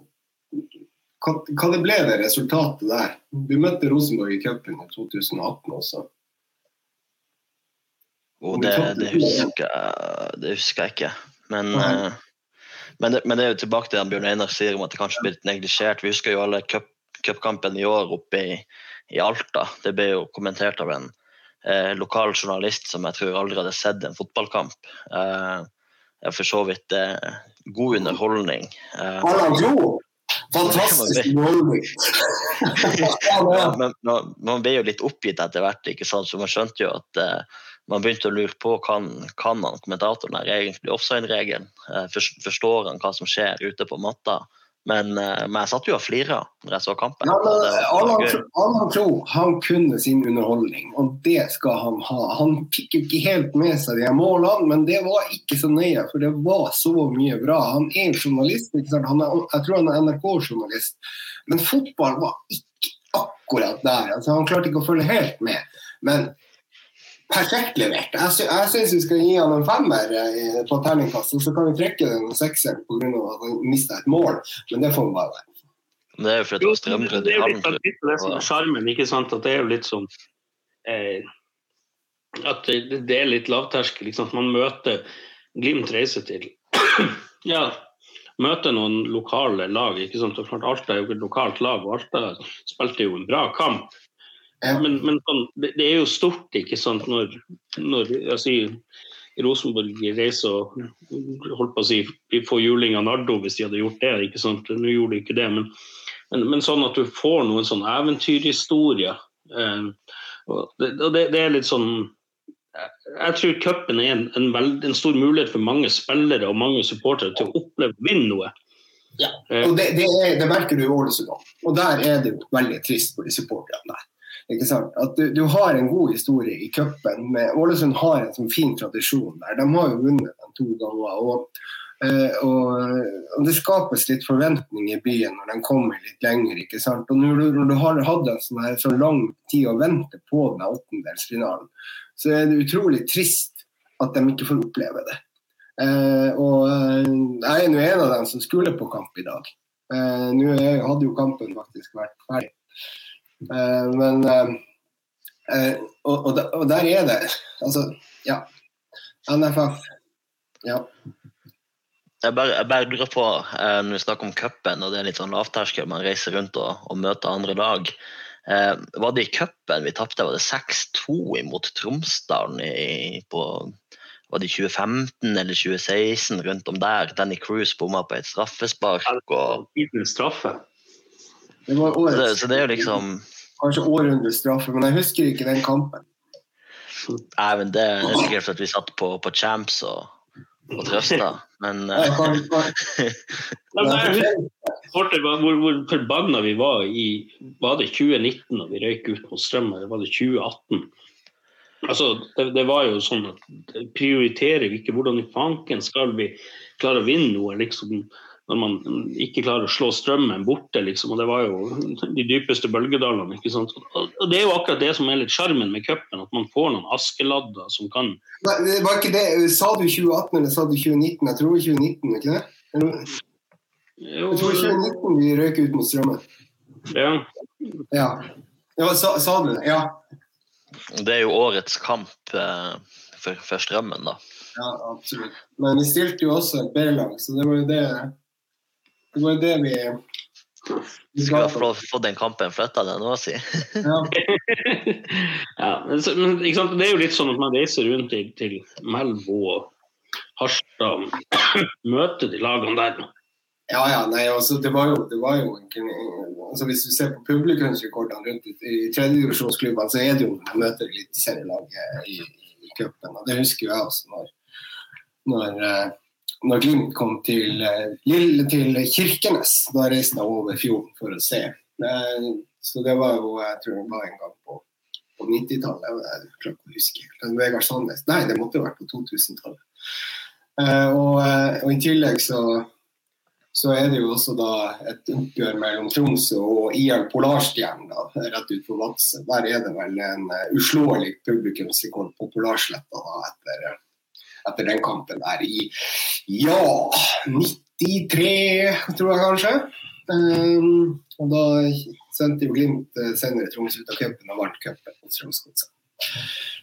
hva, hva det ble det resultatet der? Vi møtte Rosenborg i cupen i 2018 også.
Og det, det, husker, det, husker, jeg ikke. Men, uh, men, det, men, det, er jo tilbake til det Bjørn Einar sier om at det kanskje blir litt neglisjert. Vi husker jo alle cupkampen i år oppe i, i, Alta. Det ble jo kommentert av en eh, lokal journalist som jeg tror aldri hadde sett en fotballkamp. Eh, for så vidt eh, god underholdning.
Eh, Fantastisk underholdning!
ja, men man, man, ble jo litt oppgitt etter hvert, ikke sant? så man skjønte jo at eh, man begynte å lure på kan, kan han kommentatoren her egentlig offside-regelen. Eh, forstår han hva som skjer ute på matta? Men, eh, men, jeg satt jo og flira når jeg så kampen. Ja,
Allan Klo han kunne sin underholdning, og det skal han ha. Han fikk jo ikke helt med seg de målene, men det var ikke så nøye, for det var så mye bra. Han er journalist, er, jeg tror han er NRK-journalist, men fotball var ikke akkurat der. Altså, han klarte ikke å følge helt med. Men perfekt levert. Jeg, sy jeg syns vi skal gi han en femmer eh, på terningkast, og så kan vi trekke den sekseren pga. at han mista et mål, men det får han bare være.
Det er jo fordi det.
Det er litt det som er sjarmen, ikke sant. At det er jo litt sånn eh, At det, det, er litt lavterskel. Liksom. Man møter Glimt reiser til Ja, møter noen lokale lag. ikke sant? Alta er jo et lokalt lag, og Alta spilte jo en bra kamp. Men, men sånn, det, det, er jo stort, ikke sant, når, når altså, Rosenborg reiser og holdt på å si vi får juling av Nardo hvis de hadde gjort det. ikke sant, Nå gjorde de ikke det, men, men, men sånn at du får noen sånn eventyrhistorier. Eh, og det, det, det, er litt sånn Jeg tror cupen er en, en, veld, en, stor mulighet for mange spillere og mange supportere til å oppleve å vinne noe.
Ja, og det, er, det merker du i Ålesund òg. Og der er det jo veldig trist for de supporterne der. At du, du, har en god historie i cupen. Ålesund har en sånn fin tradisjon der. De har jo vunnet den to ganger. Og, eh, og, og, det skapes litt forventning i byen når de kommer litt lenger. ikke sant? Og Når du, når du har hatt en sånn her, så lang tid å vente på den åttendelsfinalen, så er det utrolig trist at de ikke får oppleve det. Eh, og eh, Jeg er nå en av dem som skulle på kamp i dag. Nå hadde jo kampen faktisk vært ferdig. Eh, men eh, eh, og, og, og, der er det Altså, ja. NFF. Ja.
Jeg bare, jeg bare lurer på, når vi snakker om cupen og det er litt sånn lavterskel, man reiser rundt og, og møter andre lag. Eh, var det i cupen vi tapte? Var det 6-2 imot Tromsdalen i, på var det 2015 eller 2016, rundt om der. Danny Cruise bomma på et straffespark. Og...
straffe.
Det
så, så det er jo liksom
Kanskje århundrets straffe, men jeg husker ikke den kampen.
Nei, men Det er sikkert fordi vi satt på, på Champs og, og trøsta, men uh...
hvor, hvor forbanna vi var i Var det 2019 da vi røyk ut mot Strøm, eller var det 2018? Altså, det, det, var jo sånn at prioriterer vi ikke hvordan i fanken skal vi klare å vinne noe, liksom, når man ikke klarer å slå strømmen borte, liksom. Og det var jo de dypeste bølgedalene. ikke sant? Og det er jo akkurat det som er litt sjarmen med cupen, at man får noen askeladder som kan
Nei, det var ikke det. Sa du 2018 eller sa du 2019? Jeg tror 2019, ikke det? Eller? Jeg tror 2019 vi røyk ut mot strømmen.
Ja.
ja. ja sa, sa du det? Ja.
Det er jo årets kamp eh, for, for, Strømmen, da.
Ja, absolutt. Men vi stilte jo også et B-lag, så det var jo det Det var det vi
vi skal få, få den kampen flytta, det nå, si.
ja. ja men, men Det er jo litt sånn at man reiser rundt til, til Melbu og Harstad møter de lagene der.
Ja, ja, nei, altså, det var jo, det var jo altså, Hvis du ser på publikumsrekordene rundt i, i tredjedivisjonsklubbene, så er det jo man møter eliteserielaget i, i, i cupen. Det husker jo jeg også når, når, eh, når Glimt kom til, eh, Lille, til Kirkenes. Da reiste jeg over fjorden for å se. Så det var jo jeg tror det var en gang på, på 90-tallet. Jeg klarer ikke å huske. Vegard Sandnes. Nei, det måtte ha vært på 2000-tallet. Eh, og, og i tillegg så så er det jo også da et oppgjør mellom Tromsø og IL Polarstjernen rett utenfor Vadsø. Der er det vel en uslåelig publikumsrekord på Polarsletta etter, etter, den kampen der i ja 93, tror jeg kanskje. Um, og da sendte jo Glimt uh, senere Tromsø ut av cupen og vant cupen mot Strømsgodset.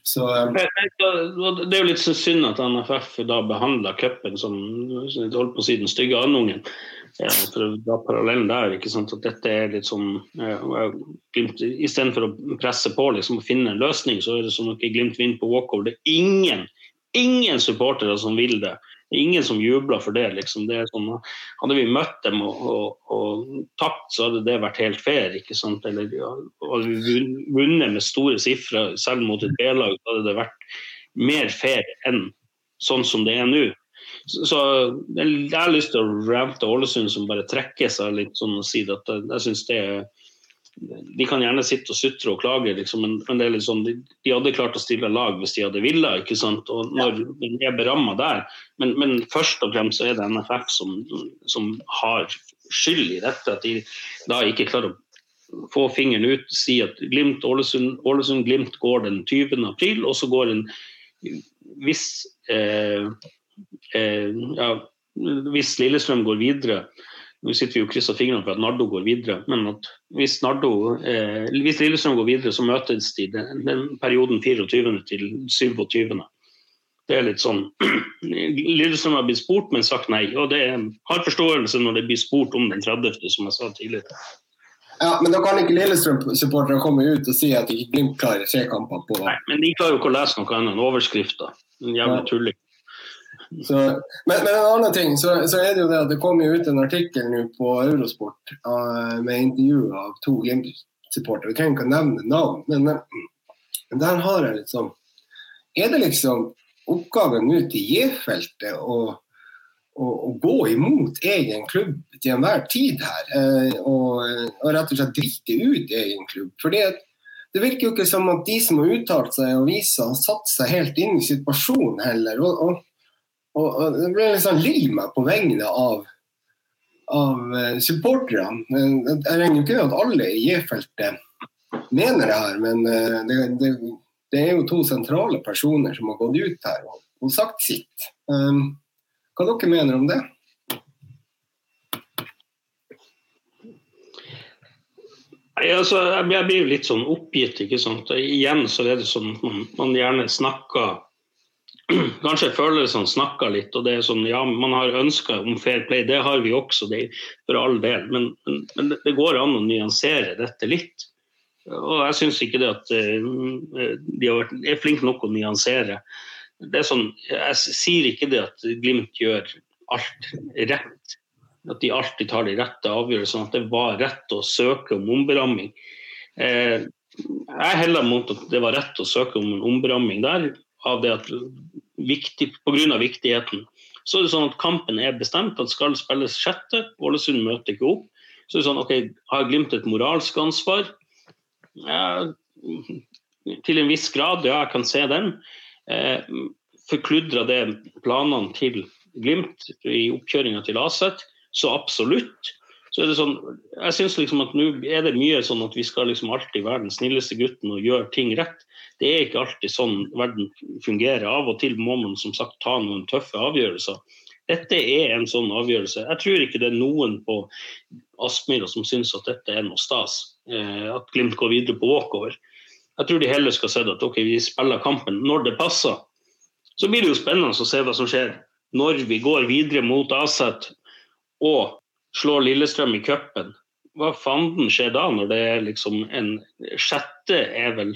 Så, um, det er jo litt så synd at NFF da behandler cupen som holdt på å si den stygge andungen. Ja, for å dra parallellen der, ikke sant? at dette er litt sånn ja, Istedenfor å presse på liksom, og finne en løsning, så er det sånn at Glimt vinner på walkover. Det er ingen, ingen supportere som vil det. Ingen som jubler for det. Liksom. det sånn, hadde vi møtt dem og, og, og, tapt, så hadde det vært helt fair. ikke sant? Eller hadde vi vunnet med store sifre, selv mot et B-lag, så hadde det vært mer fair enn sånn som det er nå. Så, så jeg har lyst til å rante Ålesund, som bare trekker seg litt sånn og sier at jeg synes det er de kan gjerne sitte og sutre og klage, liksom, men, men liksom, de, de, hadde klart å stille lag hvis de hadde villet. ikke sant? Og når de er beramma der. Men, men, først og fremst så er det NFF som, som har skyld i dette. At de da ikke klarer å få fingeren ut, si at Glimt, Ålesund, Ålesund Glimt går den 20. april, og så går en hvis eh, eh, ja, hvis Lillestrøm går videre nå sitter vi jo krysser fingrene for at Nardo går videre, men at hvis, Nardo, eh, hvis Lillestrøm går videre, så møtes de den, den perioden 24. til 27. Det er litt sånn Lillestrøm har blitt spurt, men sagt nei. Og det har forståelse når det blir spurt om den 30., som jeg sa tidligere.
Ja, Men da kan ikke Lillestrøm-supportere komme ut og si at de ikke Glimt klarer tre kamper på
Nei, men de klarer jo ikke å lese noe annet enn overskrifter. Jævla tulling.
Så, men, men, en annen ting, så, så, er det jo det at det kom ut en artikkel nå på Eurosport uh, med intervju av to Glimt-supportere. Vi trenger ikke å nevne navn, men, men, der har jeg sånn Er det liksom oppgaven nå til J-feltet å, å, å, gå imot egen klubb til enhver tid her? Uh, og, og, rett og slett drite ut egen klubb? Fordi at det virker jo ikke som at de som har uttalt seg og vist har satt seg helt inn i situasjonen heller. og, og og, og det ble liksom lei meg på vegne av, av uh, supporterne. Jeg regner ikke med at alle i J-feltet mener det her, men uh, det, det, det, er jo to sentrale personer som har gått ut her og, og sagt sitt. Um, hva dere mener om det?
Altså, jeg blir jo litt sånn oppgitt. ikke sant? Igjen så er det sånn at man, man gjerne snakker kanskje følelsene snakker litt. og det er sånn, ja, Man har ønsker om fair play, det har vi også, det for all del. Men, men, men, det går an å nyansere dette litt. Og jeg syns ikke det at uh, de vært, er flinke nok å nyansere det er sånn, Jeg sier ikke det at Glimt gjør alt rett. At de alltid tar de rette avgjørelsene. At det var rett å søke om omberamming. Eh, jeg heller mot at det var rett å søke om en omberamming der, av det at viktig, pga. viktigheten. Så er det sånn at kampen er bestemt, at skal spilles sjette. Ålesund møter ikke opp. Så er det sånn, ok, Har Glimt et moralsk ansvar? Ja, til en viss grad, ja, jeg kan se den. Eh, Forkludra det planene til Glimt i oppkjøringa til Aset? Så absolutt. Så er det sånn, jeg synes liksom at Nå er det mye sånn at vi skal liksom alltid være den snilleste gutten og gjøre ting rett. Det er ikke alltid sånn verden fungerer. Av og til må man som sagt ta noen tøffe avgjørelser. Dette er en sånn avgjørelse. Jeg tror ikke det er noen på Aspmyra som syns at dette er noe stas. Eh, at Glimt går videre på walkover. Jeg tror de heller skal se at okay, vi spiller kampen når det passer. Så blir det jo spennende å se hva som skjer når vi går videre mot Aset og slår Lillestrøm i cupen. Hva fanden skjer da, når det er liksom en sjette er vel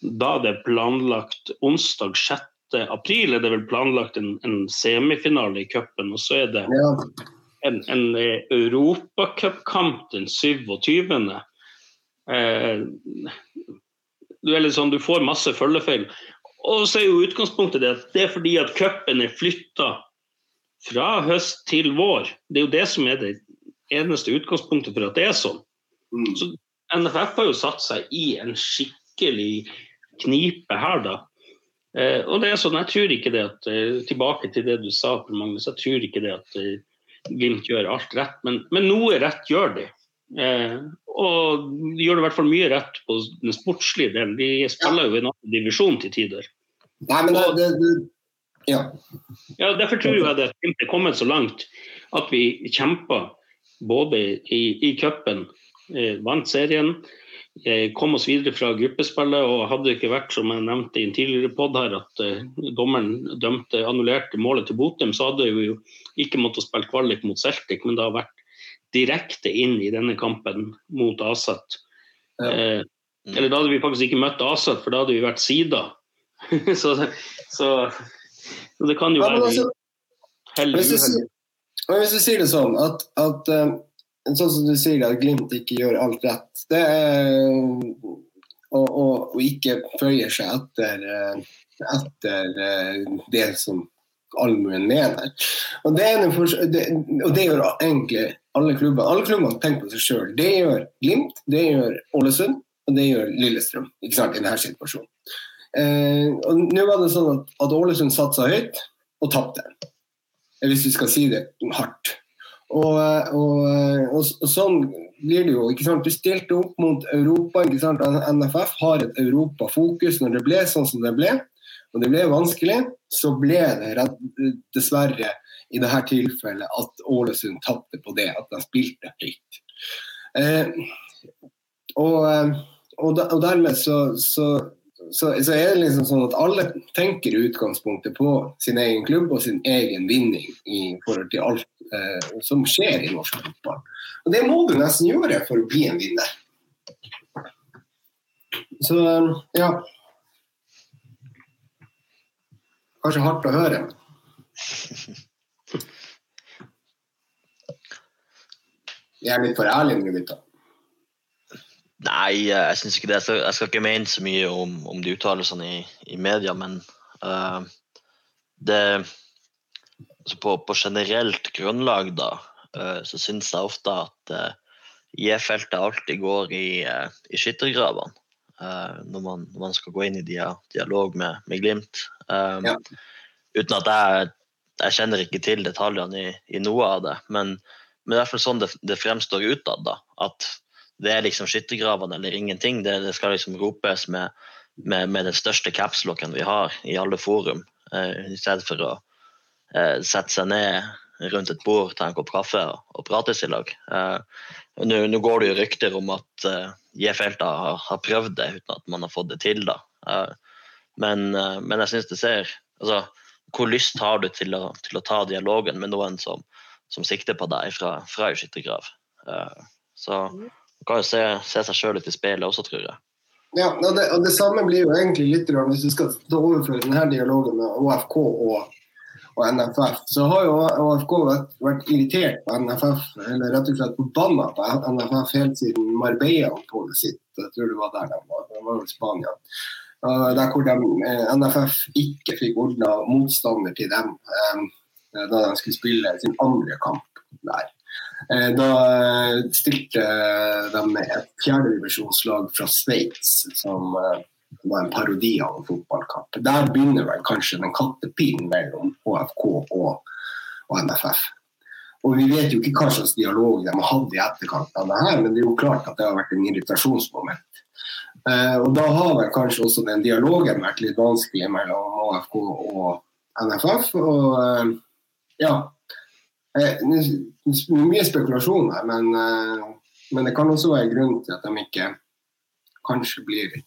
da det er planlagt onsdag 6. april er det vel planlagt en, en semifinale i cupen, og så er det ja. en, en europacupkamp den 27. Eh, du, sånn, du får masse følgefeil. Og så er jo utgangspunktet det at det er fordi at cupen er flytta fra høst til vår. Det er jo det som er det eneste utgangspunktet for at det er sånn. Mm. Så NFF har jo satt seg i en skikkelig knipe her, da. Eh, og det er sånn, jeg tror ikke det at eh, Tilbake til det du sa, Magnus. Jeg tror ikke det at eh, Glimt gjør alt rett, men, men noe rett gjør de. Eh, og de gjør det i hvert fall mye rett på den sportslige delen. De spiller jo i en annen divisjon til tider.
Nei, men det, det, det ja.
ja. Derfor tror jeg at Glimt er kommet så langt at vi kjemper både i, i cupen, eh, vant serien, kom oss videre fra gruppespillet. og Hadde det ikke vært som jeg nevnte i en tidligere podd her, at eh, dommeren dømte annullerte målet til Botheim, så hadde vi jo ikke måttet spille kvalik mot Celtic, men det har vært direkte inn i denne kampen mot Aset. Ja. Eh, eller da hadde vi faktisk ikke møtt Aset, for da hadde vi vært Sida. så, så, så, det kan jo ja, være altså,
hell uhell. Hvis du sier det sånn at, at uh, sånn som du sier at Glimt ikke gjør alt rett, det er å, ikke føye seg etter, uh, etter uh, det som allmuen mener. Og det, det, og det, gjør egentlig alle klubber. Alle klubbene tenker på seg sjøl. Det gjør Glimt, det gjør Ålesund, og det gjør Lillestrøm ikke sant, i denne situasjonen. Eh, og Nå var det sånn at, at Ålesund satsa høyt og tapte hvis vi skal si det hardt. Og, og, og, og sånn blir det jo. ikke sant? Du stilte opp mot Europa. ikke sant? NFF har et europafokus. Når det ble sånn som det ble, og det ble vanskelig, så ble det dessverre i dette tilfellet at Ålesund tapte på det, at de spilte høyt. Eh, og, og, dermed så, så så, så, er det liksom sånn at alle tenker i utgangspunktet på sin egen klubb og sin egen vinning i forhold til alt eh, som skjer i norsk fotball. Og det må du nesten gjøre for å bli en vinner. Så ja Kanskje hardt å høre. Jeg er litt for ærlig nå, gutta.
Nei, jeg syns ikke det. Jeg skal, jeg skal, ikke mene så mye om, om de uttalelsene i, i, media, men uh, det altså på, på, generelt grunnlag, da, uh, så syns jeg ofte at uh, J-feltet alltid går i, uh, i skyttergravene når, man, når, man, skal gå inn i dia, dialog med, med Glimt. Um, ja. Uten at jeg, jeg kjenner ikke til detaljene i, i noe av det, men, men det er i hvert fall sånn det, det fremstår utad. At det er liksom skyttergravene eller ingenting. Det, det, skal liksom ropes med, med, med den største capslocken vi har i alle forum, eh, i stedet for å eh, sette seg ned rundt et bord, ta en kopp kaffe og, og prates i lag. Eh, Nå går det jo rykter om at eh, J-felta har, har, prøvd det uten at man har fått det til. da. Eh, men, eh, men, jeg syns det ser altså, Hvor lyst har du til å, til å ta dialogen med noen som, som sikter på deg fra, ei skyttergrav? Eh, så man kan jo se, se seg sjøl litt i speilet også, tror jeg.
Ja, og det, og det, samme blir jo egentlig litt hvis du skal overføre denne dialogen med ÅFK og, og, NFF. Så har jo ÅFK vært, vært, irritert på NFF, eller rett og slett forbanna på NFF helt siden Marbella-oppholdet sitt. Jeg tror det var der de var, det var i Spania. Der hvor de, eh, NFF ikke fikk ordna motstander til dem eh, da de skulle spille sin andre kamp der. Eh, da stilte de med et fjerdedivisjonslag fra Sveits som var en parodi av en fotballkamp. Der begynner vel kanskje den kattepinen mellom HFK og, NFF. Og Vi vet jo ikke hva slags dialog de har hatt i etterkant av det her, men det er jo klart at det har vært en irritasjonsmoment. Eh, og Da har vel kanskje også den dialogen vært litt vanskelig mellom AFK og NFF. og eh, ja, eh, Mye spekulasjon her, men, men, det kan også være grunn til at de ikke kanskje blir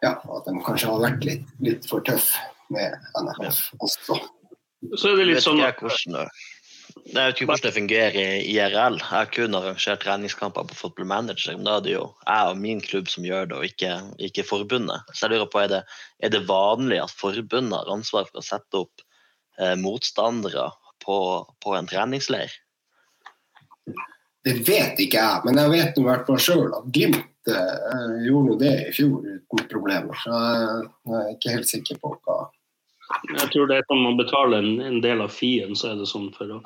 Ja, at de kanskje har vært litt, litt for tøffe med NFF også.
Så er det litt sånn at jeg vet ikke hvordan det fungerer i IRL. Jeg har kun arrangert treningskamper på Football Manager. Men da er det jo jeg og min klubb som gjør det, og ikke, ikke forbundet. Så jeg lurer på, er det, er det vanlig at forbundet har ansvar for å sette opp eh, motstandere på, på, en treningsleir?
Det vet ikke jeg, men jeg vet i hvert fall sjøl at Glimt eh, gjorde det i fjor uten problemer. Så jeg er ikke helt sikker på hva
jeg tror det er sånn man betaler en, en del av fien, så er det sånn for å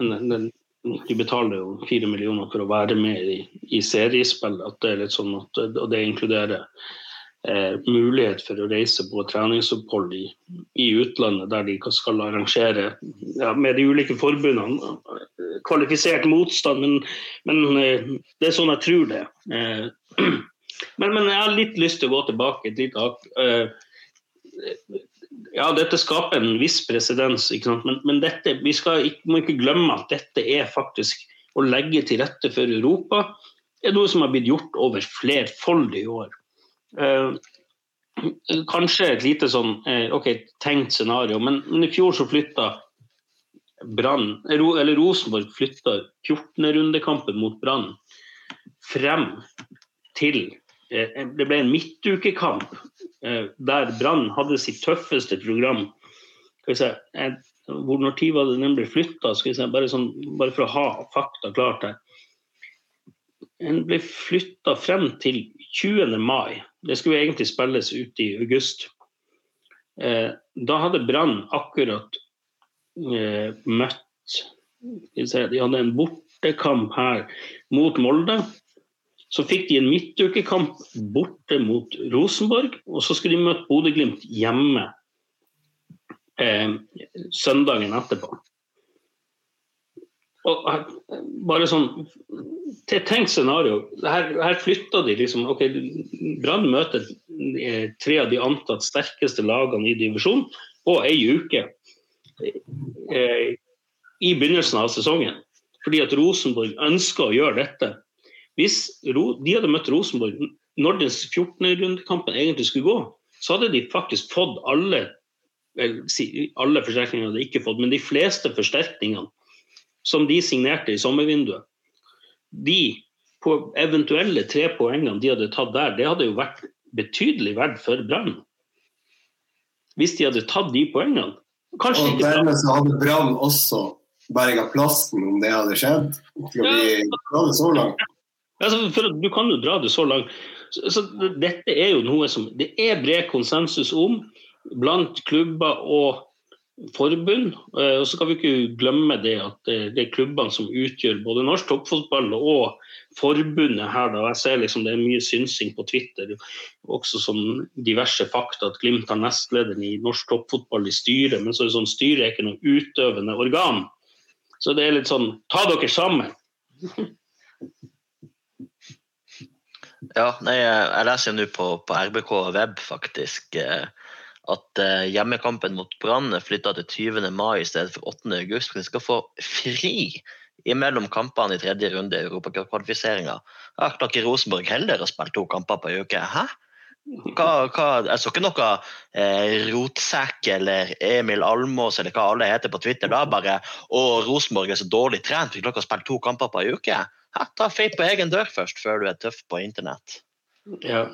men, den, de betaler jo fire millioner for å være med i, i seriespill. At det er litt sånn at, og det inkluderer eh, mulighet for å reise på treningsopphold i, i utlandet, der de skal arrangere ja, med de ulike forbundene kvalifisert motstand. Men, men eh, det er sånn jeg tror det. Eh, men, men, jeg har litt lyst til å gå tilbake et lite hakk. Eh, ja, dette skaper en viss presedens, men, men dette, vi skal, må ikke glemme at dette er faktisk å legge til rette for Europa. Det er noe som har blitt gjort over flerfoldige år. Eh, kanskje et lite sånn eh, ok, tenkt scenario, men, men i fjor så flytta Brann, eller Rosenborg flytta 14.rundekampen mot Brann frem til Eh, det ble en midtukekamp der Brann hadde sitt tøffeste program. Se, hvor Når tid var det den ble flytta? Bare, sånn, bare, for å ha fakta klart her. Den ble flytta frem til 20. mai. Det skulle egentlig spilles ut i august. Eh, da hadde Brann akkurat møtt De hadde en bortekamp her mot Molde. Så fikk de en midtukekamp borte mot Rosenborg, og så skulle de møte Bodø-Glimt hjemme eh, søndagen etterpå. Og bare sånn til et tenkt scenario. Her, her flytta de liksom ok, Brann møter eh, tre av de antatt sterkeste lagene i divisjonen på ei uke eh, i begynnelsen av sesongen. Fordi at Rosenborg ønsker å gjøre dette hvis de hadde møtt Rosenborg når den 14.-rundekampen egentlig skulle gå, så hadde de faktisk fått alle alle forsterkningene hadde de ikke fått, men de fleste forsterkningene som de signerte i sommervinduet, de på eventuelle tre poengene de hadde tatt der, det hadde jo vært betydelig verdt for Brann. Hvis de hadde tatt de poengene.
Kanskje og dermed så hadde Brann også berga plassen om det hadde skjedd. Skal vi dra det så langt?
Altså, du kan jo dra det så langt. Så, så, dette er jo noe som det er bred konsensus om blant klubber og forbund. Eh, og så kan vi ikke glemme det at det er klubbene som utgjør både norsk toppfotball og forbundet her. Da. Jeg ser liksom det er mye synsing på Twitter, også som diverse fakta at Glimt har nestlederen i norsk toppfotball i styret, men så er det sånn styret er ikke noe utøvende organ. Så det er litt sånn ta dere sammen.
Ja, nei, jeg leser jo nå på, på, RBK web faktisk eh, at eh, hjemmekampen mot Brann er flytta til 20. mai i stedet for 8. august. De skal få fri imellom kampene i tredje runde i europakvalifiseringa. Klarer ikke Rosenborg heller å spille to kamper på ei uke. Hæ? Hva, hva, jeg så ikke noe eh, Rotsekk eller Emil Almås eller hva alle heter på Twitter da. Bare å, Rosenborg er så dårlig trent, vi klarer ikke å spille to kamper på ei uke. Hæ, ta feit på egen dør først, før du er tøff på internett.
Ja.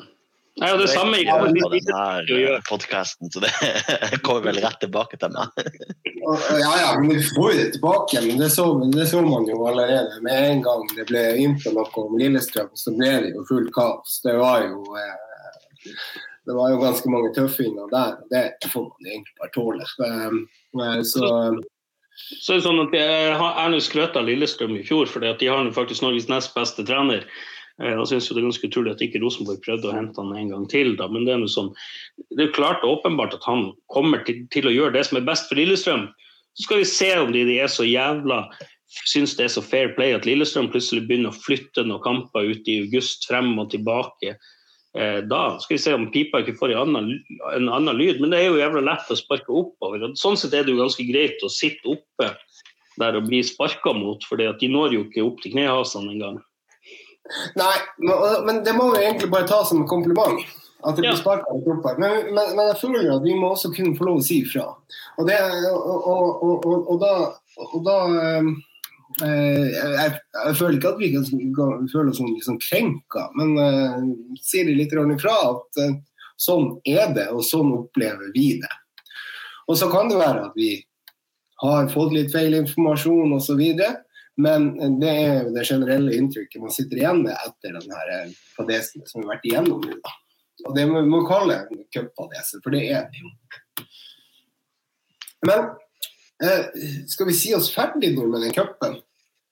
Nei, og det samme
i denne podkasten, så det kommer vel rett tilbake til meg.
ja, ja, men vi får jo det tilbake. Men det så, det så, man jo allerede. Med en gang det ble innført noe om Lillestrøm, så ble det jo fullt kaos. Det var jo eh, det var jo ganske mange tøffinger der, og det får man egentlig bare tåle. Eh, så,
så er det sånn at Jeg har skrøt av Lillestrøm i fjor, for de har faktisk Norges nest beste trener. Jeg synes jo det er ganske utrolig at ikke Rosenborg prøvde å hente han en gang til. Da. Men det er, sånn, det er klart og åpenbart at han kommer til, til, å gjøre det som er best for Lillestrøm. Så skal vi se om de, de er så jævla syns det er så fair play at Lillestrøm plutselig begynner å flytte noen kamper ut i august frem og tilbake. Eh, da skal vi se om pipa ikke får en annen, en annen lyd. Men det er jo jævla lett å sparke oppover. og Sånn sett er det jo ganske greit å sitte oppe der og bli sparka mot, for de når jo ikke opp til knehasene engang.
Nei, men det må vi egentlig bare ta som en kompliment. At det blir spart sparka litt opp. Men, men, men, jeg føler at vi må også kunne få lov å si ifra. Og, det, og, og, og da, da eh, jeg, jeg, føler ikke at vi kan føle oss liksom krenka, men eh, sier det litt ifra at eh, sånn er det, og sånn opplever vi det. Og så kan det være at vi har fått litt feil informasjon osv. Men det er jo det generelle inntrykket man sitter igjen med etter denne fadesen som vi har vært igjennom nå. Og det må vi kalle en cupfadese, for det er det jo. Men eh, skal vi si oss ferdig nå med den cupen?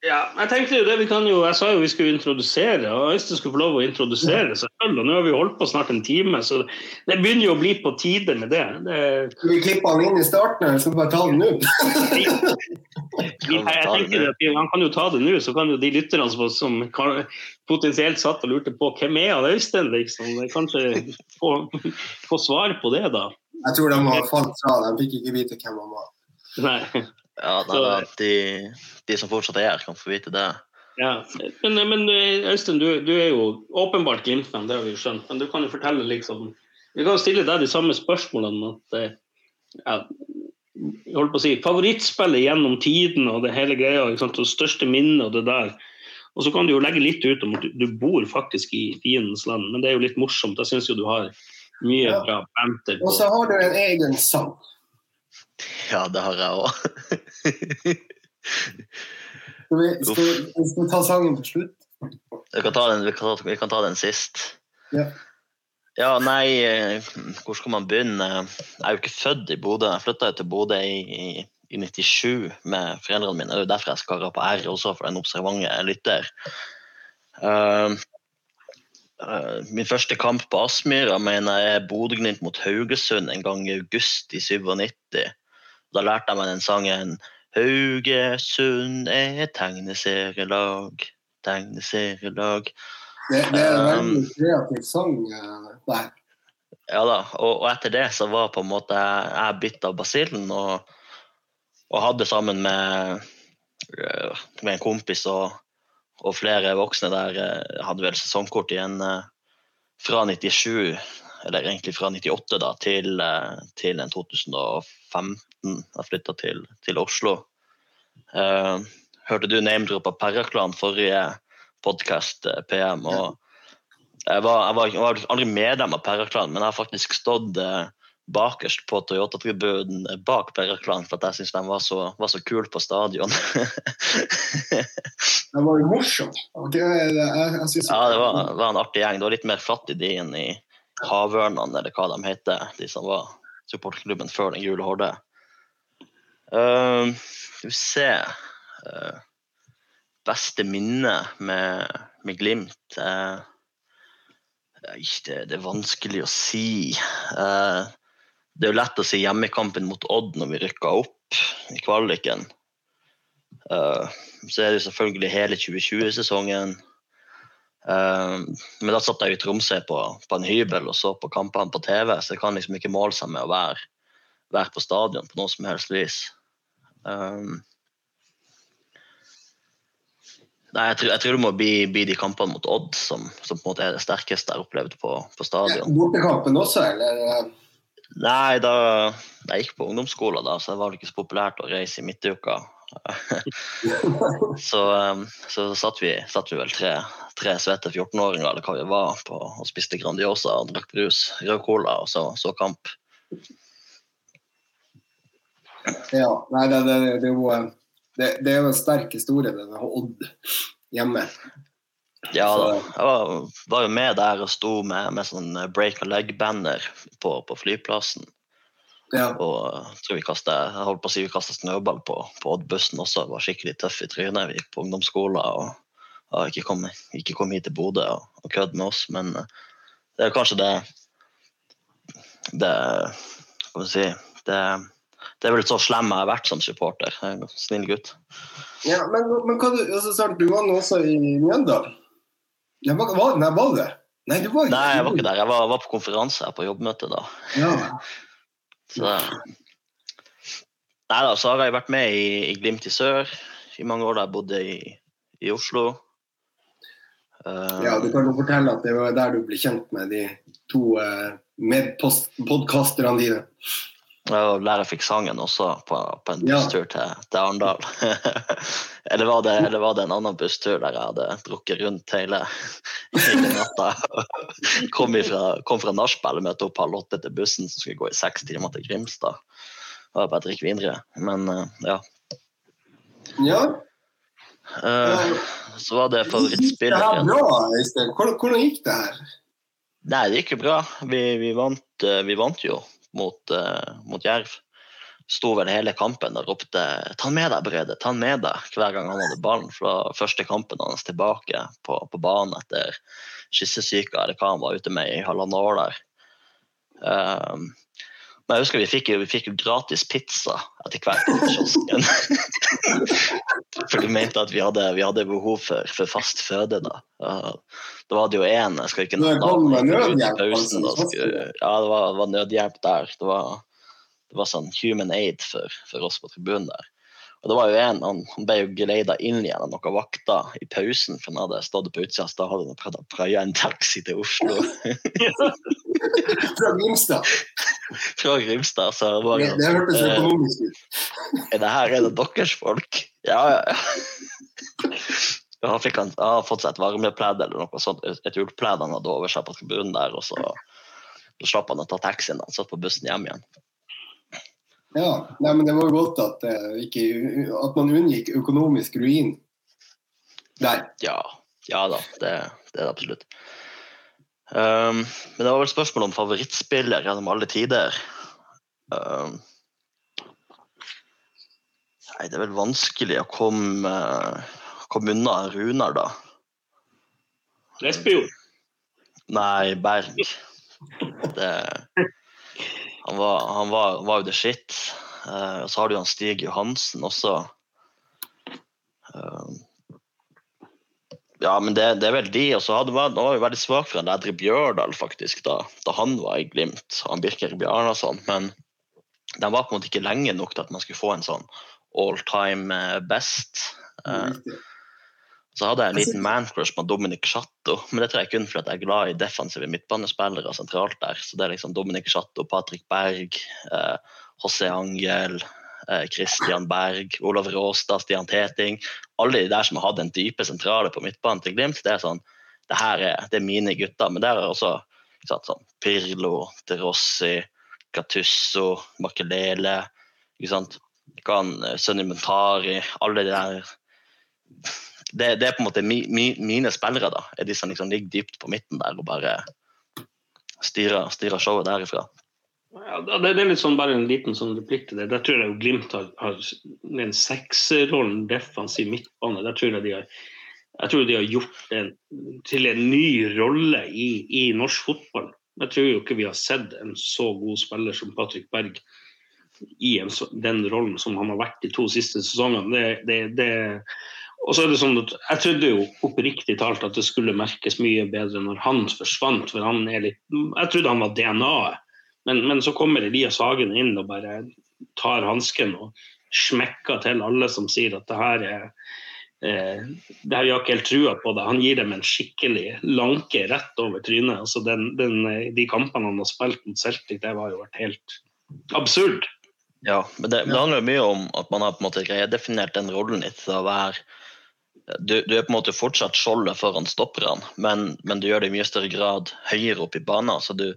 Ja, jeg tenkte jo det vi kan jo, jeg sa jo vi skulle introdusere, og Øystein skulle få lov å introdusere seg selv. og Nå har vi holdt på snart en time, så det begynner jo å bli på tide med det. det...
Skal vi klippe han inn i starten, eller skal vi bare ta den nå?
jeg tenker at Han kan jo ta det nå, så kan jo de lytterne som, som potensielt satt og lurte på hvem er han Øystein, liksom, kanskje få, få svar på det, da.
Jeg tror de har falt fra, de fikk ikke vite hvem han var.
Nei.
Ja, nei, de, de, som fortsatt er her, kan få vite det.
Ja, Men, men Øystein, du, du, er jo åpenbart Glimt-fan, det har vi jo skjønt. Men du kan jo fortelle liksom Vi kan stille deg de samme spørsmålene. at eh, ja, jeg holdt på å si, Favorittspillet gjennom tiden og det hele greia. Ikke sant? Og største minnet og det der. Og så kan du jo legge litt ut om at du, du bor faktisk i fiendens land, men det er jo litt morsomt. Jeg syns jo du har mye ja. bra banter.
Og så har du en egen sang.
Ja, det har jeg òg.
skal, vi, skal, skal vi ta sangen til slutt?
Vi kan ta den, vi kan ta, vi kan ta den sist.
Ja.
ja. nei, eh, hvor skal man begynne? Jeg er jo ikke født i Bodø. Jeg flytta til Bodø i, i, i, 97 med foreldrene mine. Det er jo derfor jeg skarra på R, også for den observante lytter. Uh, min første kamp på Aspmyra mener jeg er Bodø-Glimt mot Haugesund en gang i august i 97. Da lærte jeg meg den sangen. Haugesund er tegneserielag, tegneserielag.
Det, det er en veldig kreativ sang eh, der.
Ja da, og, og, etter det så var på en måte jeg bitt av basillen og, og, hadde sammen med, eh, med en kompis og, og, flere voksne der eh, hadde vel sesongkort igjen fra 97, eller egentlig fra 98 da, til, til 2005 2019. Jeg flytta til, til, Oslo. Uh, hørte du name-droppa Perraklan forrige podkast, eh, PM. og jeg var, jeg, var, jeg var, aldri medlem av Perraklan, men jeg har faktisk stått eh, bakerst på Toyota-tribunen bak Perraklan for at jeg syns de var så, var så kule på stadion.
det var jo
morsomme. Ja, det var, var en artig gjeng. Det var litt mer fattig de inn i Havørnene, eller hva de heter, de som var supporterklubben før den gule horde. Uh, skal vi se uh, Beste minne med, med Glimt uh, det, det, er vanskelig å si. Uh, det er jo lett å si hjemmekampen mot Odd når vi rykka opp i kvaliken. Uh, så er det selvfølgelig hele 2020-sesongen. Uh, men da satt jeg i Tromsø på, på, en hybel og så på kampene på TV, så jeg kan liksom ikke måle seg med å være, være på stadion på noe som helst vis. Um, nei, jeg tror, jeg tror, det må bli, bli, de kampene mot Odd som, som, på en måte er det sterkeste jeg har opplevd på, på stadion.
Bortekampen også, eller?
Nei, da jeg gikk på ungdomsskolen, da, så det var ikke så populært å reise i midtuka. så, um, så satt, vi, satt vi vel tre, tre svette 14-åringer eller hva vi var, på, og spiste Grandiosa og drakk brus, rød cola og så, så kamp.
Ja, nei, det, det, det, det, det er jo en sterk historie, det med Odd hjemme.
Ja, da. jeg var, var, jo med der og sto med, med sånn break and leg-banner på, på, flyplassen. Ja. Og jeg tror vi kastet, jeg holdt på å si vi kasta snøball på, på Odd-bussen også. Var skikkelig tøff i trynet. Vi gikk på ungdomsskolen og, og ikke, kom, ikke, kom, hit til Bodø og, og kødde med oss. Men eh, det er kanskje det Det Hva Skal vi si det, det er vel så slem jeg har vært som supporter. Er en snill gutt.
Ja, Men, men hva du, altså, du var nå også i Mjøndalen? Nei, var, det?
Nei, du var, nei, jeg var ikke der. Jeg var, var på konferanse her på jobbmøte da. Ja. Så Nei da, så har jeg vært med i, i, Glimt i sør i mange år da jeg bodde i, i Oslo.
Uh, ja, du kan jo fortelle at det var der du ble kjent med de to uh, medpodkasterne dine.
Og lærer fikk sangen også på, på en busstur ja. til, til Arendal. eller, eller, var det, en annen busstur der jeg hadde drukket rundt hele, hele natta? kom, ifra, kom fra nachspiel, møtte opp halv åtte til bussen som skulle gå i seks timer til Grimstad. Og jeg bare drikke videre. Men uh, ja.
Ja.
Uh, så var det favorittspillet.
Det bra, Øystein. Hvordan, gikk det her?
Nei, det gikk jo bra. Vi, vi, vant, uh, vi vant jo mot, uh, mot Jerv. Sto vel hele kampen og ropte 'ta med deg, Brede', ta med deg' hver gang han hadde ballen. Fra første kampen hans tilbake på, på banen etter skissesyka eller hva han var ute med i halvannet år der. Um, men jeg husker vi fikk, vi fikk jo gratis pizza etter hvert på kiosken. For de mente at vi hadde, vi hadde behov for, for, fast føde. da. Da var det jo én Jeg skal ikke
nevne navnet.
Altså, ja, det var, det var nødhjelp der. Det var, det var sånn human aid for, for oss på tribunen der. Og det var jo en, Han, han ble jo geleida inn igjen av noen vakter i pausen, for han hadde stått på utsida av stadion og prøvd å praie en taxi til Oslo.
Fra Grimstad?
Fra Grimstad. Så var
det, det hørtes eh, økonomisk ut.
er det her er det deres folk? Ja, ja. Han, han, han har fått seg et varmepledd eller noe sånt, et ullpledd han hadde over seg på tribunen der, og så, så slapp han å ta taxien. Han satt på bussen hjem igjen.
Ja, nei, men det var godt at, uh, ikke, at man unngikk økonomisk ruin der.
Ja, ja da, det, det, er det absolutt. Um, men det var vel spørsmål om favorittspiller gjennom alle tider. Um, nei, det er vel vanskelig å komme, komme unna Runar, da.
Lesbio?
Nei, Berg. Det han var, han var, var jo the shit. Uh, og så har du han Stig Johansen også. Uh, ja, men det, det, er vel de. Og så hadde man, var jo veldig svak for han Edre Bjørdal, faktisk, da, da, han var i Glimt. Han Birker Bjarnason. Men de var på en måte ikke lenge nok til at man skulle få en sånn all time eh, best. Uh, så hadde jeg en liten mancrush på Dominic Chatto, men det tror jeg kun fordi jeg er glad i defensive midtbanespillere sentralt der. Så det er liksom Dominic Chatto, Patrick Berg, eh, José Angel, eh, Christian Berg, Olav Råstad, Stian Teting. Alle de der som har hatt den dype sentrale på midtbanen til Glimt. Det er sånn, det her er, det er mine gutter. Men der er også sant, sånn, Pirlo, De Rossi, Gattusso, Makelele, ikke sant? Kan, Sunni Mentari, alle de der det, det, er på en måte mi, mi, mine spillere, da. Er de som liksom ligger dypt på midten der og bare styrer, styrer showet derifra.
Ja, det, er litt sånn, bare en liten sånn replikk til det. Der tror jeg jo Glimt har, har den sekserrollen defensiv midtbane. Der tror jeg de har jeg tror de har gjort det til en ny rolle i, i, norsk fotball. Jeg tror jo ikke vi har sett en så god spiller som Patrick Berg i en, den rollen som han har vært de to siste sesongene. Det, det, det, og så er det sånn at Jeg trodde jo oppriktig talt at det skulle merkes mye bedre når han forsvant. for han er litt, Jeg trodde han var DNA-et, men, men, så kommer Elias Hagen inn og bare tar hansken og smekker til alle som sier at det her er eh, det her, har ikke helt trua på det. Han gir dem en skikkelig lanke rett over trynet. altså den, den, De kampene han har spilt mot Celtic, det var jo vært helt absurd.
Ja, men det, det handler jo mye om at man har på en måte redefinert den rollen litt til å være du, du, er på en måte fortsatt skjoldet foran stopperne, men, men, du gjør det i mye større grad høyere opp i banen. Så du,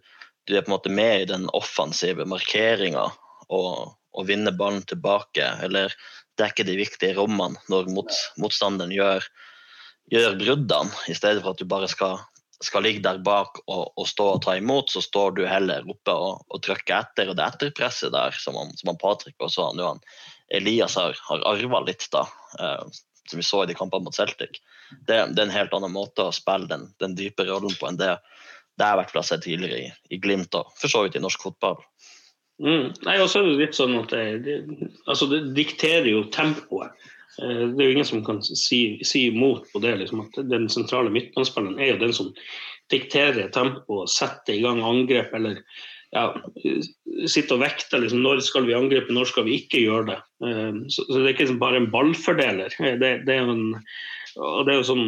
du er på en måte med i den offensive markeringa og, og vinner ballen tilbake, eller dekker de viktige rommene når mot, motstanderen gjør, gjør bruddene, i stedet for at du bare skal, skal ligge der bak og, og, stå og ta imot, så står du heller oppe og, og trykker etter. Og det etterpresset der, som han, som han Patrick også han, han Elias har, har arva litt, da. Eh, som vi så i de kampene mot Celtic. Det, det, er en helt annen måte å spille den, den dype rollen på enn det det jeg har sett tidligere i, i Glimt og for så vidt i norsk fotball.
Mm. Nei, også er det litt sånn at det, det, altså det dikterer jo tempoet. Eh, det er jo ingen som kan si, si imot på det. Liksom, at Den sentrale midtbanespilleren er jo den som dikterer tempoet, setter i gang angrep eller ja, sitte og vekte liksom, når skal vi angripe, når skal vi ikke gjøre det. Eh, så, så det er ikke liksom bare en ballfordeler. Eh, det, det, er jo en, og det er jo sånn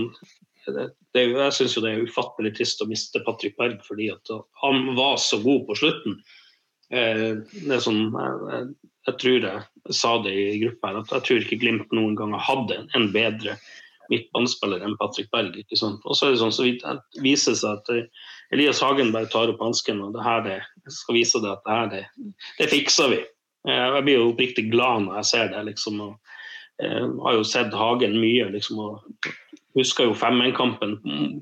det, det, Jeg syns det er ufattelig trist å miste Patrick Berg fordi han var så god på slutten. Eh, det er sånn, jeg, jeg, tror jeg sa det i gruppa her, at jeg tror ikke Glimt noen gang hadde en bedre midtbanespiller enn Patrick Berg. ikke sant? Og så er det sånn, så viser det seg at Elias Hagen bare tar opp hansken og det her det, skal vise deg at det her det, det fikser vi. Jeg blir jo oppriktig glad når jeg ser det. liksom, og jeg eh, har jo sett Hagen mye. liksom, og Husker jo 5-1-kampen